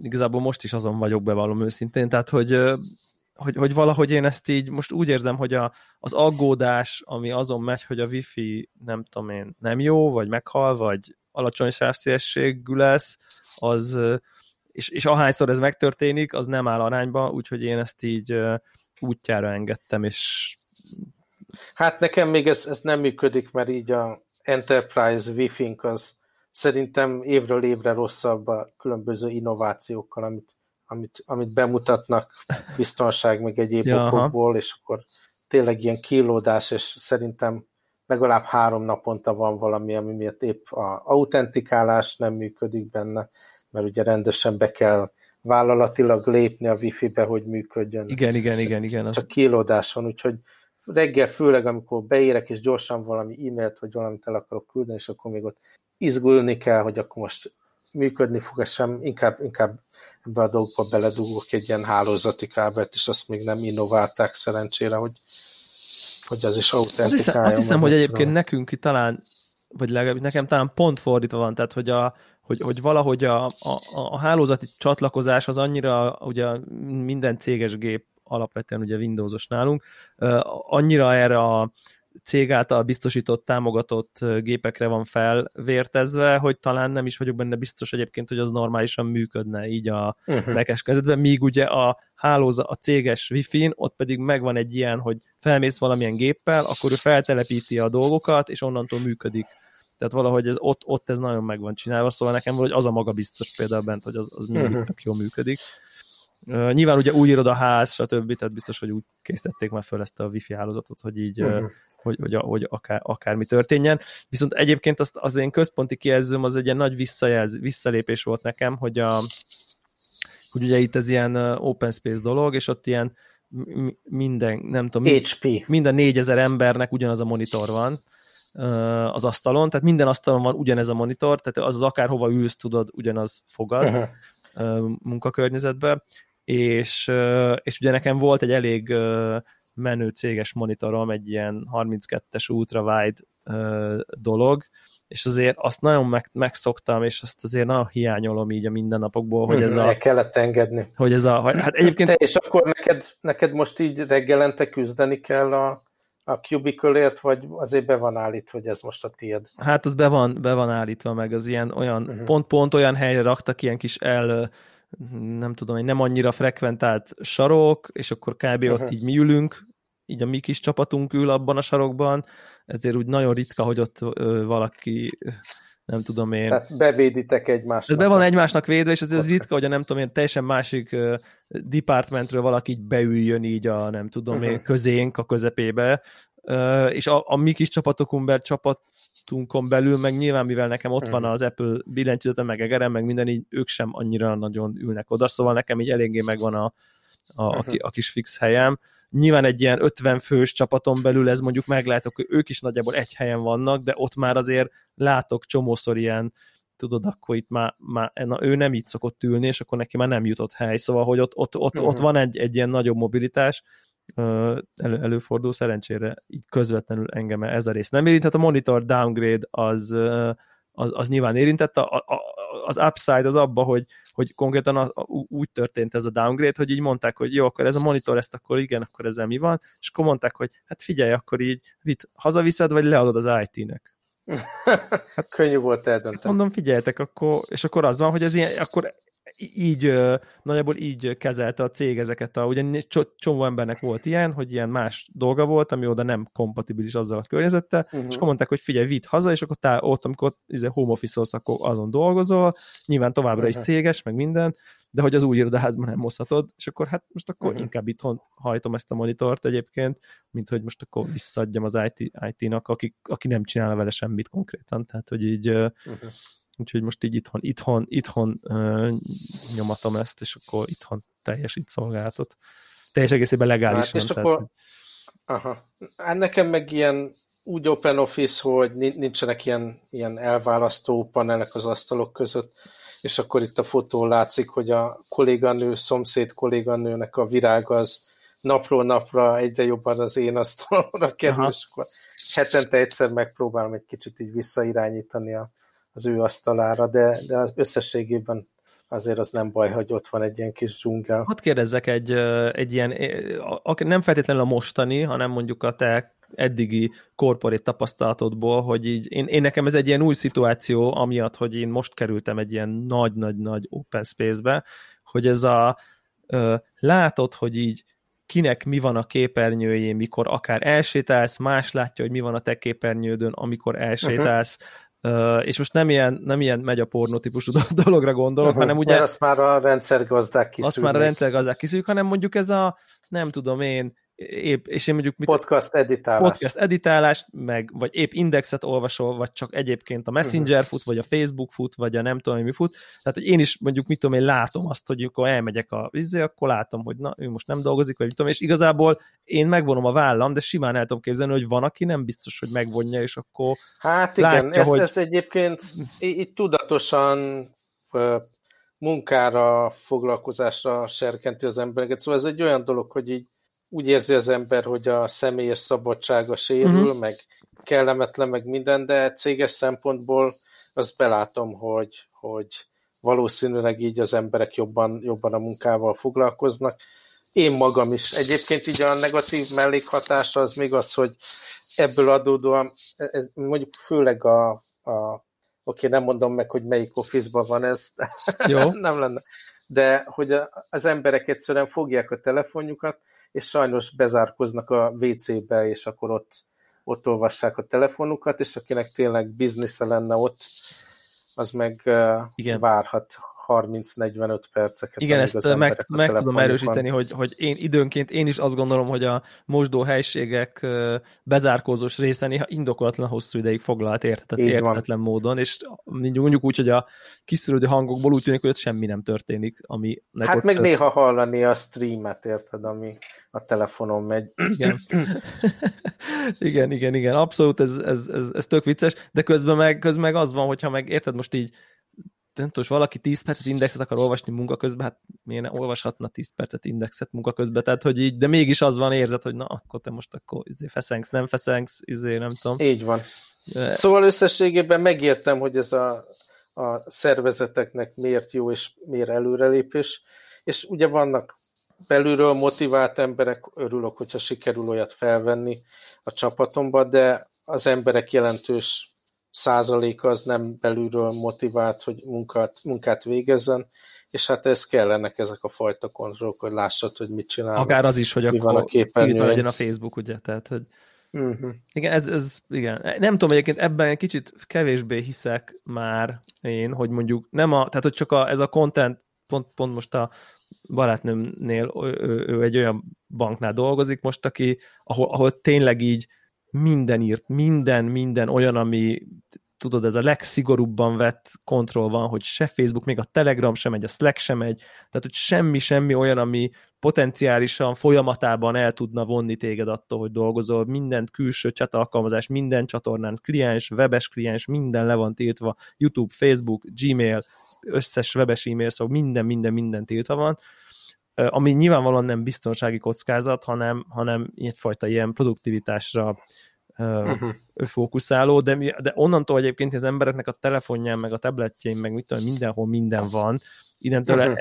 igazából most is azon vagyok bevallom őszintén, tehát hogy, hogy, hogy valahogy én ezt így most úgy érzem, hogy a, az aggódás, ami azon megy, hogy a wifi nem tudom én, nem jó, vagy meghal, vagy alacsony sávszélességű lesz, az, és, és ahányszor ez megtörténik, az nem áll arányba, úgyhogy én ezt így útjára engedtem, és Hát nekem még ez, ez nem működik, mert így a Enterprise wi az szerintem évről évre rosszabb a különböző innovációkkal, amit, amit, amit bemutatnak biztonság meg egyéb ja, okokból, és akkor tényleg ilyen kilódás, és szerintem legalább három naponta van valami, ami miatt épp a autentikálás nem működik benne, mert ugye rendesen be kell vállalatilag lépni a wifi-be, hogy működjön. Igen, igen, igen, igen. Csak kilódás van, úgyhogy reggel főleg, amikor beérek, és gyorsan valami e-mailt, vagy valamit el akarok küldeni, és akkor még ott izgulni kell, hogy akkor most működni fog, sem, inkább, inkább ebbe a dolgokba beledugok egy ilyen hálózati kábelt, és azt még nem innoválták szerencsére, hogy, hogy az is autentikálja. Azt hiszem, azt hiszem hogy egyébként nekünk talán, vagy legalábbis nekem talán pont fordítva van, tehát hogy a, hogy, hogy valahogy a, a, a hálózati csatlakozás az annyira, ugye minden céges gép alapvetően ugye Windowsos nálunk, annyira erre a cég által biztosított, támogatott gépekre van felvértezve, hogy talán nem is vagyok benne biztos egyébként, hogy az normálisan működne így a uh-huh. Mac-es kezdetben, míg ugye a hálózat, a céges Wi-Fi-n, ott pedig megvan egy ilyen, hogy felmész valamilyen géppel, akkor ő feltelepíti a dolgokat, és onnantól működik. Tehát valahogy ez, ott, ott ez nagyon meg van csinálva, szóval nekem valahogy az a maga biztos például bent, hogy az, az mindig uh-huh. jól működik. Uh, nyilván ugye új irodaház, stb., tehát biztos, hogy úgy készítették már föl ezt a wifi hálózatot, hogy így, uh-huh. uh, hogy, hogy, hogy akár, akármi történjen. Viszont egyébként azt, az én központi kijelzőm az egy ilyen nagy visszajelz, visszalépés volt nekem, hogy, a, hogy ugye itt ez ilyen open space dolog, és ott ilyen minden, nem tudom, HP. minden négyezer embernek ugyanaz a monitor van az asztalon, tehát minden asztalon van ugyanez a monitor, tehát az, az akárhova ülsz, tudod, ugyanaz fogad uh-huh. munkakörnyezetbe, és, és ugye nekem volt egy elég menő céges monitorom, egy ilyen 32-es ultrawide dolog, és azért azt nagyon meg, megszoktam, és azt azért nagyon hiányolom így a mindennapokból, hogy ez a... El kellett engedni. Hogy ez a... Hát egyébként... Te, és akkor neked, neked most így reggelente küzdeni kell a, a cubicle vagy azért be van állítva, hogy ez most a tiéd? Hát az be van, be van állítva, meg az ilyen olyan, uh-huh. pont-pont olyan helyre raktak ilyen kis el nem tudom, egy nem annyira frekventált sarok, és akkor kb. Uh-huh. ott így mi ülünk, így a mi kis csapatunk ül abban a sarokban, ezért úgy nagyon ritka, hogy ott ö, valaki nem tudom én. Tehát bevéditek egymást. be van egymásnak védve, és ez, ez ritka, hogy a nem tudom én, teljesen másik uh, departmentről valaki így beüljön így a nem tudom uh-huh. én, közénk a közepébe, és a, a mi kis csapatokon belül, csapatunkon belül, meg nyilván mivel nekem ott van az Apple billentyűzete, meg egerem, meg minden, így ők sem annyira nagyon ülnek oda, szóval nekem így eléggé megvan a, a, a, a kis fix helyem. Nyilván egy ilyen 50 fős csapaton belül ez mondjuk meglátok, hogy ők is nagyjából egy helyen vannak, de ott már azért látok csomószor ilyen, tudod, akkor itt már, már na, ő nem így szokott ülni, és akkor neki már nem jutott hely, szóval, hogy ott, ott, ott, uh-huh. ott van egy, egy ilyen nagyobb mobilitás, elő, előfordul, szerencsére így közvetlenül engem ez a rész nem érint, tehát a monitor downgrade az, az, az nyilván érintett, a, a, az upside az abba, hogy, hogy konkrétan a, a, úgy történt ez a downgrade, hogy így mondták, hogy jó, akkor ez a monitor, ezt akkor igen, akkor ezzel mi van, és akkor mondták, hogy hát figyelj, akkor így vitt, hazaviszed, vagy leadod az IT-nek. Hát, Könnyű volt eldönteni. Mondom, figyeljetek, akkor, és akkor az van, hogy ez ilyen, akkor így, nagyjából így kezelte a cég ezeket, a, ugye csomó embernek volt ilyen, hogy ilyen más dolga volt, ami oda nem kompatibilis azzal a környezettel, uh-huh. és akkor mondták, hogy figyelj, vidd haza, és akkor tá, ott, amikor izé, home office akkor azon dolgozol, nyilván továbbra uh-huh. is céges, meg minden, de hogy az új irodaházban nem hozhatod, és akkor hát most akkor uh-huh. inkább itthon hajtom ezt a monitort egyébként, mint hogy most akkor visszaadjam az IT, IT-nak, aki, aki nem csinál vele semmit konkrétan, tehát hogy így uh-huh úgyhogy most így itthon, itthon, itthon uh, nyomatom ezt, és akkor itthon teljesít szolgáltat. Teljes egészében legálisan. Hát, és tehát, akkor, aha. Hát nekem meg ilyen úgy open office, hogy nincsenek ilyen, ilyen elválasztó panelek az asztalok között, és akkor itt a fotó látszik, hogy a kolléganő, szomszéd kolléganőnek a virág az napról napra egyre jobban az én asztalomra kerül, Aha. és akkor hetente egyszer megpróbálom egy kicsit így visszairányítani a, az ő asztalára, de, de az összességében azért az nem baj, hogy ott van egy ilyen kis dzsungel. Hadd kérdezzek egy, egy ilyen, nem feltétlenül a mostani, hanem mondjuk a te eddigi korporét tapasztalatodból, hogy így én, én nekem ez egy ilyen új szituáció, amiatt, hogy én most kerültem egy ilyen nagy-nagy-nagy open space-be, hogy ez a látod, hogy így kinek mi van a képernyőjén, mikor akár elsétálsz, más látja, hogy mi van a te képernyődön, amikor elsétálsz, és most nem ilyen, nem ilyen megy a pornó típusú dologra gondolok, uh-huh. hanem ugye... Mert azt már a rendszergazdák kiszűrnek. Azt már a rendszergazdák kiszűrjük, hanem mondjuk ez a, nem tudom én, épp, és én mondjuk... Mit, podcast editálás. Podcast editálás, meg, vagy épp indexet olvasol, vagy csak egyébként a Messenger uh-huh. fut, vagy a Facebook fut, vagy a nem tudom, mi fut. Tehát, hogy én is mondjuk, mit tudom, én látom azt, hogy amikor elmegyek a vízé, akkor látom, hogy na, ő most nem dolgozik, vagy mit tudom, és igazából én megvonom a vállam, de simán el tudom képzelni, hogy van, aki nem biztos, hogy megvonja, és akkor Hát igen, látja, ez, hogy... ez egyébként itt tudatosan munkára, foglalkozásra serkenti az embereket. Szóval ez egy olyan dolog, hogy így úgy érzi az ember, hogy a személyes szabadsága sérül, uh-huh. meg kellemetlen, meg minden, de céges szempontból azt belátom, hogy, hogy valószínűleg így az emberek jobban, jobban a munkával foglalkoznak. Én magam is. Egyébként így a negatív mellékhatása az még az, hogy ebből adódóan, ez mondjuk főleg a, a oké, nem mondom meg, hogy melyik office van ez, Jó. nem lenne, de hogy az emberek egyszerűen fogják a telefonjukat, és sajnos bezárkoznak a WC-be, és akkor ott, ott olvassák a telefonukat, és akinek tényleg biznisze lenne ott, az meg Igen. várhat 30-45 perceket. Igen, ezt meg, meg tudom erősíteni, hogy, hogy én időnként én is azt gondolom, hogy a mosdó helységek bezárkózós része néha indokolatlan hosszú ideig foglalt értetett, értetlen módon, és mondjuk úgy, hogy a kiszűrődő hangokból úgy tűnik, hogy ott semmi nem történik. Ami hát meg tört... néha hallani a streamet, érted, ami a telefonon megy. Igen, igen, igen, igen, abszolút, ez, ez, ez, ez tök vicces, de közben meg, közben meg az van, hogyha meg érted, most így nem tudom, valaki 10 percet indexet akar olvasni munka közben, hát miért ne olvashatna 10 percet indexet munka közben, tehát hogy így, de mégis az van érzet, hogy na, akkor te most akkor izé feszengsz, nem feszengsz, izé, nem tudom. Így van. De... Szóval összességében megértem, hogy ez a, a szervezeteknek miért jó és miért előrelépés, és ugye vannak belülről motivált emberek, örülök, hogyha sikerül olyat felvenni a csapatomba, de az emberek jelentős százalék az nem belülről motivált, hogy munkát, munkát végezzen, és hát ez kellenek ezek a fajta kontrollok, hogy lássad, hogy mit csinál. Akár az is, hogy akkor van a képernyőn. legyen a Facebook, ugye, tehát, hogy uh-huh. igen, ez, ez, igen. Nem tudom, egyébként ebben egy kicsit kevésbé hiszek már én, hogy mondjuk nem a, tehát hogy csak a, ez a content, pont, pont most a barátnőmnél, ő, ő egy olyan banknál dolgozik most, aki, ahol, ahol tényleg így minden írt, minden, minden olyan, ami tudod, ez a legszigorúbban vett kontroll van, hogy se Facebook, még a Telegram sem megy, a Slack sem megy, tehát hogy semmi, semmi olyan, ami potenciálisan folyamatában el tudna vonni téged attól, hogy dolgozol, minden külső chat alkalmazás, minden csatornán, kliens, webes kliens, minden le van tiltva, YouTube, Facebook, Gmail, összes webes e-mail, szóval minden, minden, minden tiltva van, ami nyilvánvalóan nem biztonsági kockázat, hanem, hanem egyfajta ilyen produktivitásra uh-huh. fókuszáló, de, de onnantól egyébként az embereknek a telefonján, meg a tabletjén, meg mit tudom, mindenhol minden van, innentől uh-huh.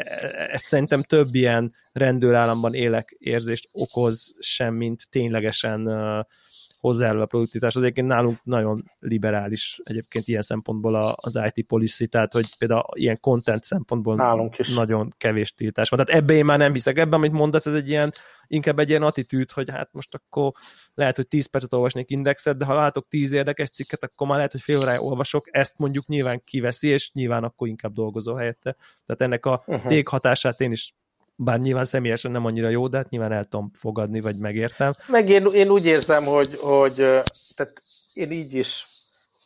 ez szerintem több ilyen rendőrállamban élek érzést okoz sem, mint ténylegesen uh, hozzájárul a produktivitás. Az egyébként nálunk nagyon liberális egyébként ilyen szempontból az IT policy, tehát hogy például ilyen content szempontból nálunk is. nagyon kevés tiltás van. Tehát ebbe én már nem hiszek. Ebben, amit mondasz, ez egy ilyen, inkább egy ilyen attitűd, hogy hát most akkor lehet, hogy 10 percet olvasnék indexet, de ha látok 10 érdekes cikket, akkor már lehet, hogy fél órája olvasok, ezt mondjuk nyilván kiveszi, és nyilván akkor inkább dolgozó helyette. Tehát ennek a uh-huh. cég hatását én is bár nyilván személyesen nem annyira jó, de hát nyilván el tudom fogadni, vagy megértem. Meg én, én úgy érzem, hogy, hogy tehát én így is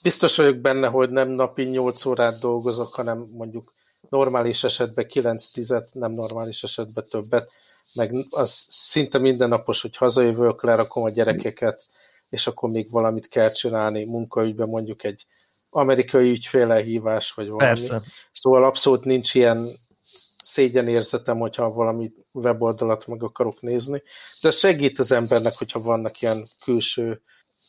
biztos vagyok benne, hogy nem napi 8 órát dolgozok, hanem mondjuk normális esetben 9-10, nem normális esetben többet, meg az szinte mindennapos, hogy hazajövök, lerakom a gyerekeket, és akkor még valamit kell csinálni munkaügyben, mondjuk egy amerikai ügyfélelhívás, vagy valami. Persze. Szóval abszolút nincs ilyen szégyenérzetem, hogyha valami weboldalat meg akarok nézni, de segít az embernek, hogyha vannak ilyen külső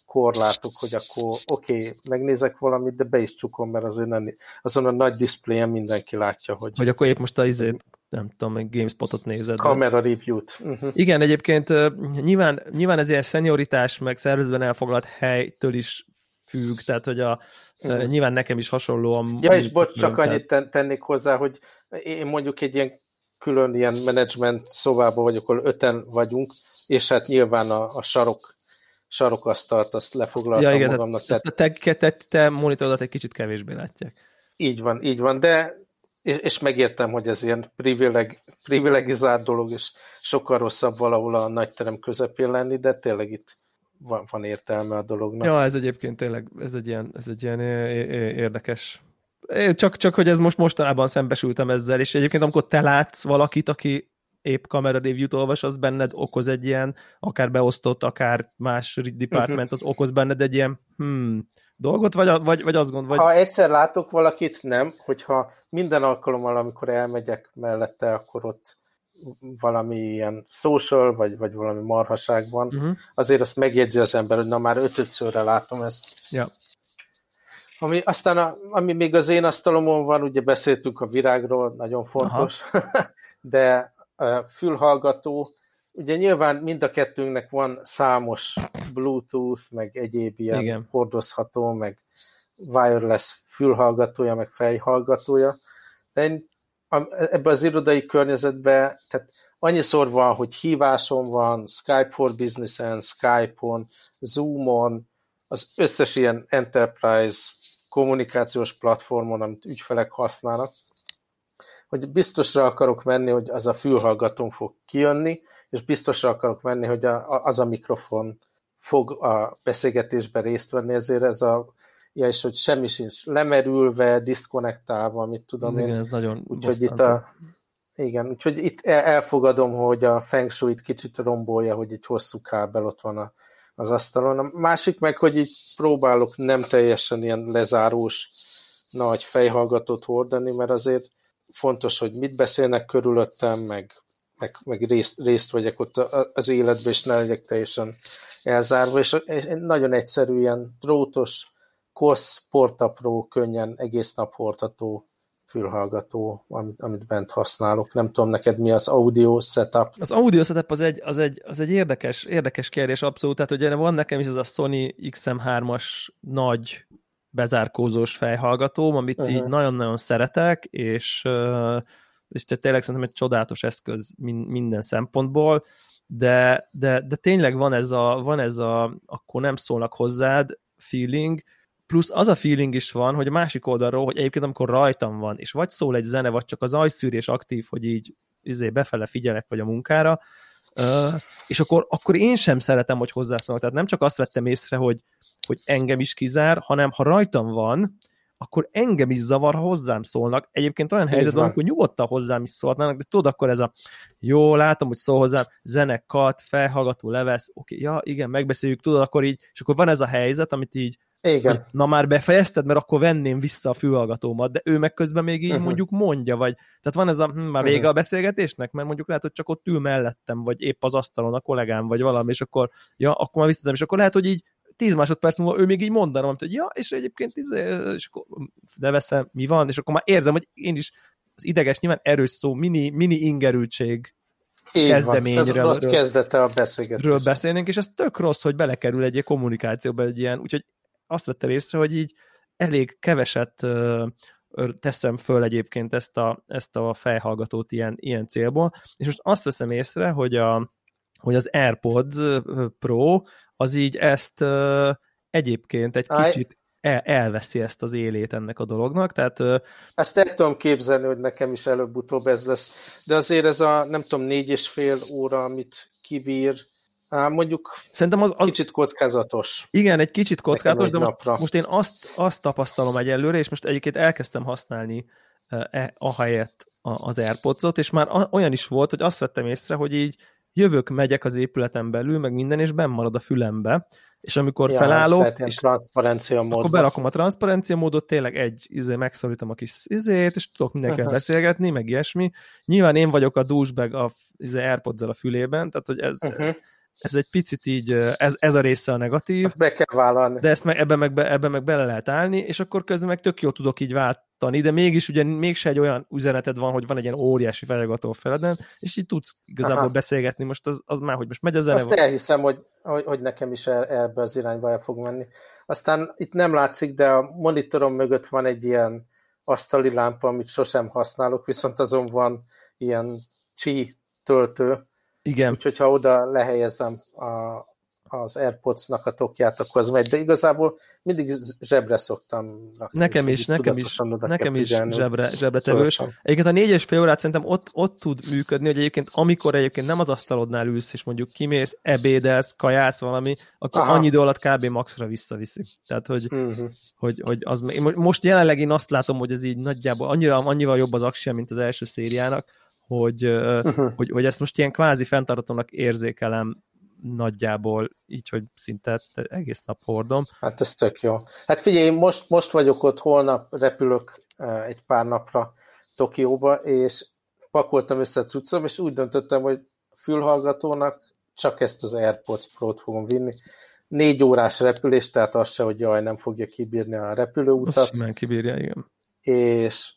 korlátok, hogy akkor oké, okay, megnézek valamit, de be is csukom, mert azért nem, azon a nagy diszpléjen mindenki látja, hogy... Hogy akkor épp most a izét, nem tudom, egy GameSpotot nézed. Kamera review-t. Uh-huh. Igen, egyébként nyilván, nyilván ez ilyen szenioritás, meg szervezben elfoglalt helytől is függ, tehát hogy a, uh-huh. nyilván nekem is hasonlóan... Ja, és bocs, csak annyit tennék hozzá, hogy én mondjuk egy ilyen külön ilyen menedzsment szobában vagyok, ahol öten vagyunk, és hát nyilván a, a sarok sarokasztalt, azt lefoglaltam ja, igen, magamnak. Tehát... Te, te, te, te monitorodat egy kicsit kevésbé látják. Így van, így van, de és, és megértem, hogy ez ilyen privileg, privilegizált dolog, és sokkal rosszabb valahol a nagyterem közepén lenni, de tényleg itt van, van értelme a dolognak. Ja, ez egyébként tényleg, ez egy ilyen, ez egy ilyen érdekes csak, csak hogy ez most mostanában szembesültem ezzel, és egyébként amikor te látsz valakit, aki épp kamera review-t olvas, az benned okoz egy ilyen, akár beosztott, akár más department, az okoz benned egy ilyen hmm, dolgot, vagy, vagy, vagy azt gondolod? Vagy... Ha egyszer látok valakit, nem, hogyha minden alkalommal, amikor elmegyek mellette, akkor ott valami ilyen social, vagy, vagy valami marhaság van, uh-huh. azért azt megjegyzi az ember, hogy na már ötödszörre látom ezt. Ja. Ami, aztán, a, ami még az én asztalomon van, ugye beszéltünk a virágról, nagyon fontos, de a fülhallgató, ugye nyilván mind a kettőnknek van számos Bluetooth, meg egyéb ilyen Igen. hordozható, meg wireless fülhallgatója, meg fejhallgatója, de én ebben az irodai környezetben, tehát annyiszor van, hogy hívásom van, Skype for Business-en, Skype-on, Zoom-on, az összes ilyen enterprise kommunikációs platformon, amit ügyfelek használnak, hogy biztosra akarok menni, hogy az a fülhallgatón fog kijönni, és biztosra akarok menni, hogy a, a, az a mikrofon fog a beszélgetésben részt venni, ezért ez a ja, és hogy semmi sincs lemerülve, diszkonektálva, mit tudom igen, én. ez nagyon úgyhogy itt a, igen, úgyhogy itt elfogadom, hogy a Feng Shui-t kicsit rombolja, hogy egy hosszú kábel ott van a, az asztalon. A másik meg, hogy így próbálok nem teljesen ilyen lezárós nagy fejhallgatót hordani, mert azért fontos, hogy mit beszélnek körülöttem, meg, meg, meg részt, részt vegyek ott az életben, és ne legyek teljesen elzárva, és nagyon egyszerű ilyen drótos, kosz, portapró, könnyen egész nap hordható fülhallgató, amit, amit bent használok. Nem tudom, neked mi az audio setup? Az audio setup az egy, az egy, az egy érdekes, érdekes kérdés abszolút, tehát ugye van nekem is ez a Sony XM3-as nagy bezárkózós fejhallgatóm, amit uh-huh. így nagyon-nagyon szeretek, és, és tényleg szerintem egy csodálatos eszköz minden szempontból, de, de, de tényleg van ez, a, van ez a akkor nem szólnak hozzád feeling, plusz az a feeling is van, hogy a másik oldalról, hogy egyébként amikor rajtam van, és vagy szól egy zene, vagy csak az ajszűrés aktív, hogy így izé, befele figyelek, vagy a munkára, és akkor, akkor én sem szeretem, hogy hozzászólnak. Tehát nem csak azt vettem észre, hogy, hogy engem is kizár, hanem ha rajtam van, akkor engem is zavar, ha hozzám szólnak. Egyébként olyan helyzet van, amikor nyugodtan hozzám is szólhatnának, de tudod, akkor ez a jó, látom, hogy szól hozzám, zene, kat, felhallgató, levesz, oké, ja, igen, megbeszéljük, tudod, akkor így, és akkor van ez a helyzet, amit így, igen. Hogy, na már befejezted, mert akkor venném vissza a fülhallgatómat, de ő meg közben még így uh-huh. mondjuk mondja, vagy tehát van ez a, hm, már vége uh-huh. a beszélgetésnek, mert mondjuk lehet, hogy csak ott ül mellettem, vagy épp az asztalon a kollégám, vagy valami, és akkor, ja, akkor már visszateszem, és akkor lehet, hogy így 10 másodperc múlva ő még így mondanom, hogy ja, és egyébként izé, és akkor de veszem, mi van, és akkor már érzem, hogy én is az ideges nyilván erős szó, mini, mini ingerültség így kezdeményről. Rossz kezdete a beszélgetésről beszélnénk, és ez tök rossz, hogy belekerül egy kommunikációba egy ilyen, úgyhogy azt vettem észre, hogy így elég keveset teszem föl egyébként ezt a, ezt a fejhallgatót ilyen, ilyen célból, és most azt veszem észre, hogy, a, hogy az AirPods Pro az így ezt egyébként egy kicsit el, elveszi ezt az élét ennek a dolognak, tehát... Ezt el tudom képzelni, hogy nekem is előbb-utóbb ez lesz, de azért ez a, nem tudom, négy és fél óra, amit kibír, Á, mondjuk Szerintem az, az kicsit kockázatos. Igen, egy kicsit kockázatos, de most, most én azt, azt tapasztalom egyelőre, és most egyébként elkezdtem használni e, ahelyett az airpods és már olyan is volt, hogy azt vettem észre, hogy így jövök, megyek az épületen belül, meg minden, és benn marad a fülembe, és amikor ja, felállok, és transzparencia módban. akkor berakom a transzparencia módot, tényleg egy izé, megszorítom a kis izét, és tudok mindenkivel uh-huh. beszélgetni, meg ilyesmi. Nyilván én vagyok a douchebag a izé, airpods a fülében, tehát hogy ez, uh-huh ez egy picit így, ez, ez a része a negatív. Ezt be kell vállalni. De ezt meg, ebben, meg, ebben meg bele lehet állni, és akkor közben meg tök jó tudok így váltani, de mégis ugye mégse egy olyan üzeneted van, hogy van egy ilyen óriási felgató feleden, és így tudsz igazából Aha. beszélgetni, most az, az már, hogy most megy a zene. Azt elhiszem, hogy, hogy, hogy nekem is el, ebbe az irányba el fog menni. Aztán itt nem látszik, de a monitorom mögött van egy ilyen asztali lámpa, amit sosem használok, viszont azon van ilyen csi töltő, igen. Úgyhogy ha oda lehelyezem a, az Airpods-nak a tokját, akkor az megy, de igazából mindig zsebre szoktam rakni. Nekem is, nekem is, nekem is zsebre, zsebre tevős. Egyébként a négyes fél órát szerintem ott, ott tud működni, hogy egyébként amikor egyébként nem az asztalodnál ülsz, és mondjuk kimész, ebédelsz, kajász valami, akkor Aha. annyi idő alatt kb. maxra visszaviszi. Tehát, hogy, uh-huh. hogy, hogy az, most jelenleg én azt látom, hogy ez így nagyjából annyira, annyival jobb az aksia, mint az első szériának, hogy, uh-huh. hogy, hogy ezt most ilyen kvázi fenntartatónak érzékelem nagyjából, így, hogy szinte egész nap hordom. Hát ez tök jó. Hát figyelj, most, most vagyok ott, holnap repülök egy pár napra Tokióba, és pakoltam össze a cuccom, és úgy döntöttem, hogy fülhallgatónak csak ezt az AirPods Pro-t fogom vinni. Négy órás repülés, tehát az se, hogy jaj, nem fogja kibírni a repülőutat. Azt simán kibírja, igen. És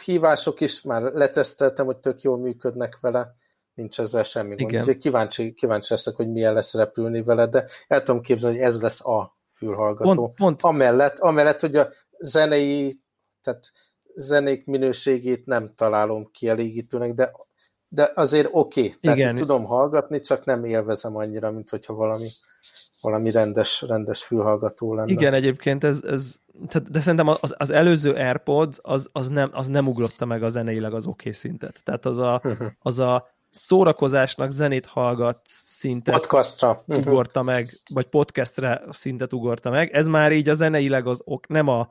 hívások is, már leteszteltem, hogy tök jól működnek vele, nincs ezzel semmi gond. Úgyhogy kíváncsi, kíváncsi leszek, hogy milyen lesz repülni vele, de el tudom képzelni, hogy ez lesz a fülhallgató. Pont, pont. Amellett, amellett, hogy a zenei, tehát zenék minőségét nem találom kielégítőnek, de de azért oké, okay. tehát Igen. tudom hallgatni, csak nem élvezem annyira, mint hogyha valami valami rendes, rendes fülhallgató lenne. Igen, egyébként ez, ez de szerintem az, az előző AirPods az, az, nem, az nem ugrotta meg a zeneileg az oké okay szintet. Tehát az a, az a szórakozásnak zenét hallgat szintet Podcastra. ugorta meg, vagy podcastre szintet ugorta meg. Ez már így a zeneileg az ok, nem a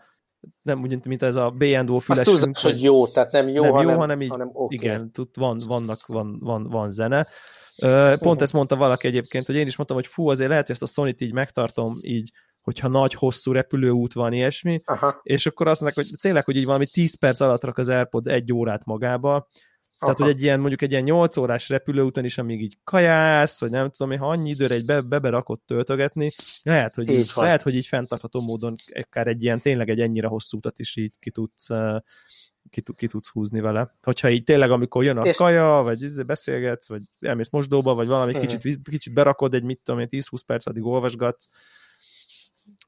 nem úgy, mint ez a B&O fülesünk. Azt tudod, hogy jó, tehát nem jó, nem hanem, jó, hanem így, hanem okay. igen, tud, van, vannak, van, van, van zene. Pont ezt mondta valaki egyébként, hogy én is mondtam, hogy fú, azért lehet, hogy ezt a Sony-t így megtartom így, hogyha nagy, hosszú repülőút van, ilyesmi, Aha. és akkor azt mondják, hogy tényleg, hogy így valami 10 perc alatt rak az AirPods egy órát magába, tehát, hogy egy ilyen, mondjuk egy ilyen 8 órás repülőúton is, amíg így kajász, vagy nem tudom, ha annyi időre egy be, beberakott töltögetni, lehet, hogy így, így lehet, hogy így fenntartható módon akár egy ilyen, tényleg egy ennyire hosszú utat is így ki tudsz, ki, ki tudsz húzni vele. Hogyha így tényleg, amikor jön a és... kaja, vagy izé beszélgetsz, vagy elmész mosdóba, vagy valami uh-huh. kicsit, kicsit berakod egy, mit tudom én, 10-20 perc, addig olvasgatsz,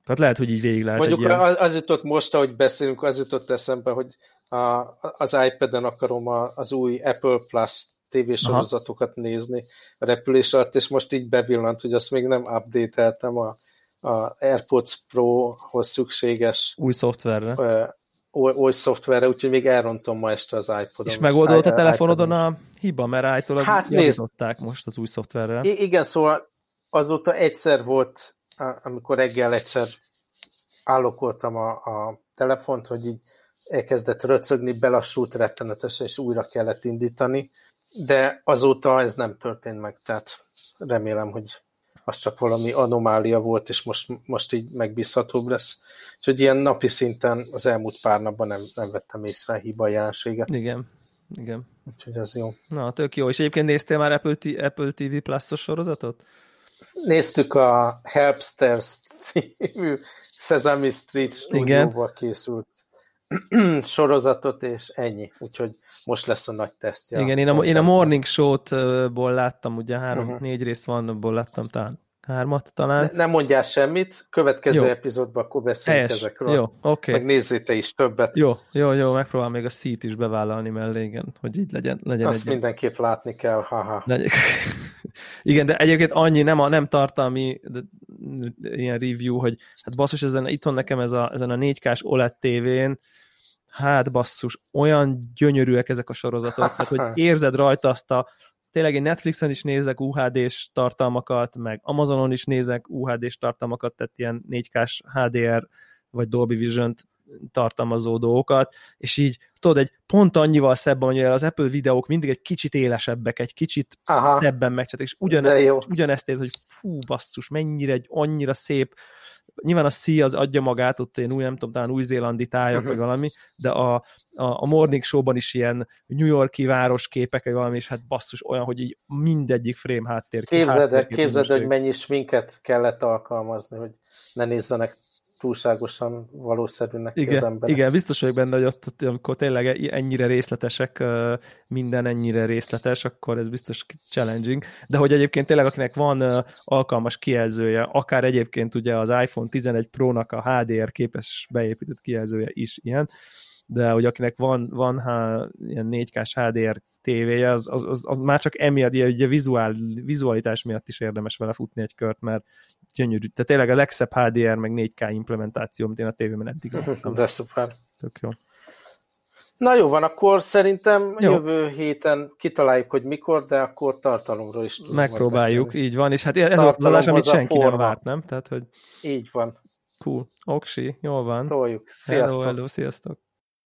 tehát lehet, hogy így végig lehet Mondjuk ilyen... az jutott most, ahogy beszélünk, az jutott eszembe, hogy a, az iPad-en akarom a, az új Apple Plus tévésorozatokat Aha. nézni a repülés alatt, és most így bevillant, hogy azt még nem update-eltem a, a AirPods Pro-hoz szükséges új szoftverre. Új, új szoftverre, úgyhogy még elrontom ma este az iPod-on. És megoldott a telefonodon a hiba, mert állítólag hát javították most az új szoftverrel. I- igen, szóval azóta egyszer volt amikor reggel egyszer állokoltam a, a telefont, hogy így elkezdett röcögni, belassult rettenetesen, és újra kellett indítani, de azóta ez nem történt meg, tehát remélem, hogy az csak valami anomália volt, és most, most így megbízhatóbb lesz. És hogy ilyen napi szinten az elmúlt pár napban nem, nem vettem észre a hiba jelenséget. Igen, igen. Úgyhogy ez jó. Na, tök jó. És egyébként néztél már Apple, Apple TV Plus-os sorozatot? Néztük a Helpsters című Sesame Street stúdióval készült sorozatot, és ennyi. Úgyhogy most lesz a nagy tesztje. Igen, én a, én a Morning Show-ból láttam, ugye három, uh-huh. négy rész van, abból láttam talán hármat talán. Ne, nem mondjál semmit, következő jó. epizódban akkor beszélünk Helyes. ezekről. Jó, oké. Okay. Meg is többet. Jó, jó, jó, megpróbál még a szít is bevállalni mellé, igen, hogy így legyen. legyen Azt egy mindenképp látni kell, haha. Igen, de egyébként annyi nem, a, nem tartalmi de, ilyen review, hogy hát basszus, ezen, itthon nekem ez a, ezen a 4K-s OLED tévén, hát basszus, olyan gyönyörűek ezek a sorozatok, hát hogy érzed rajta azt a tényleg én Netflixen is nézek UHD-s tartalmakat, meg Amazonon is nézek UHD-s tartalmakat, tehát ilyen 4K-s HDR vagy Dolby Vision-t tartalmazó dolgokat, és így tudod, egy pont annyival szebb, hogy az Apple videók mindig egy kicsit élesebbek, egy kicsit Aha, szebben megcsináltak, és ugyane, ugyanezt érzed, hogy fú, basszus, mennyire egy annyira szép nyilván a Sea az adja magát, ott én új, nem tudom, talán új-zélandi tájak, vagy valami, de a, a, a Morning Show-ban is ilyen New Yorki városképek, vagy valami, és hát basszus olyan, hogy így mindegyik frame háttér. Képzeld, képzeld hogy mennyi sminket kellett alkalmazni, hogy ne nézzenek túlságosan valószerűnek igen, az ember. Igen, biztos vagyok benne, hogy ott, amikor tényleg ennyire részletesek, minden ennyire részletes, akkor ez biztos challenging. De hogy egyébként tényleg akinek van alkalmas kijelzője, akár egyébként ugye az iPhone 11 Pro-nak a HDR képes beépített kijelzője is ilyen, de hogy akinek van, van ha, ilyen 4K-s HDR tévéje, az, az, az, az, már csak emiatt, ugye vizuál, vizualitás miatt is érdemes vele futni egy kört, mert gyönyörű. Tehát tényleg a legszebb HDR meg 4K implementáció, amit én a tévében eddig láttam. De szuper. Tök jó. Na jó van, akkor szerintem jó. jövő héten kitaláljuk, hogy mikor, de akkor tartalomról is tudunk Megpróbáljuk, így van, és hát ez volt az adás, amit senki forma. nem várt, nem? Tehát, hogy... Így van. Cool. Oksi, jól van. Toljuk. Sziasztok. Hello, hello, sziasztok.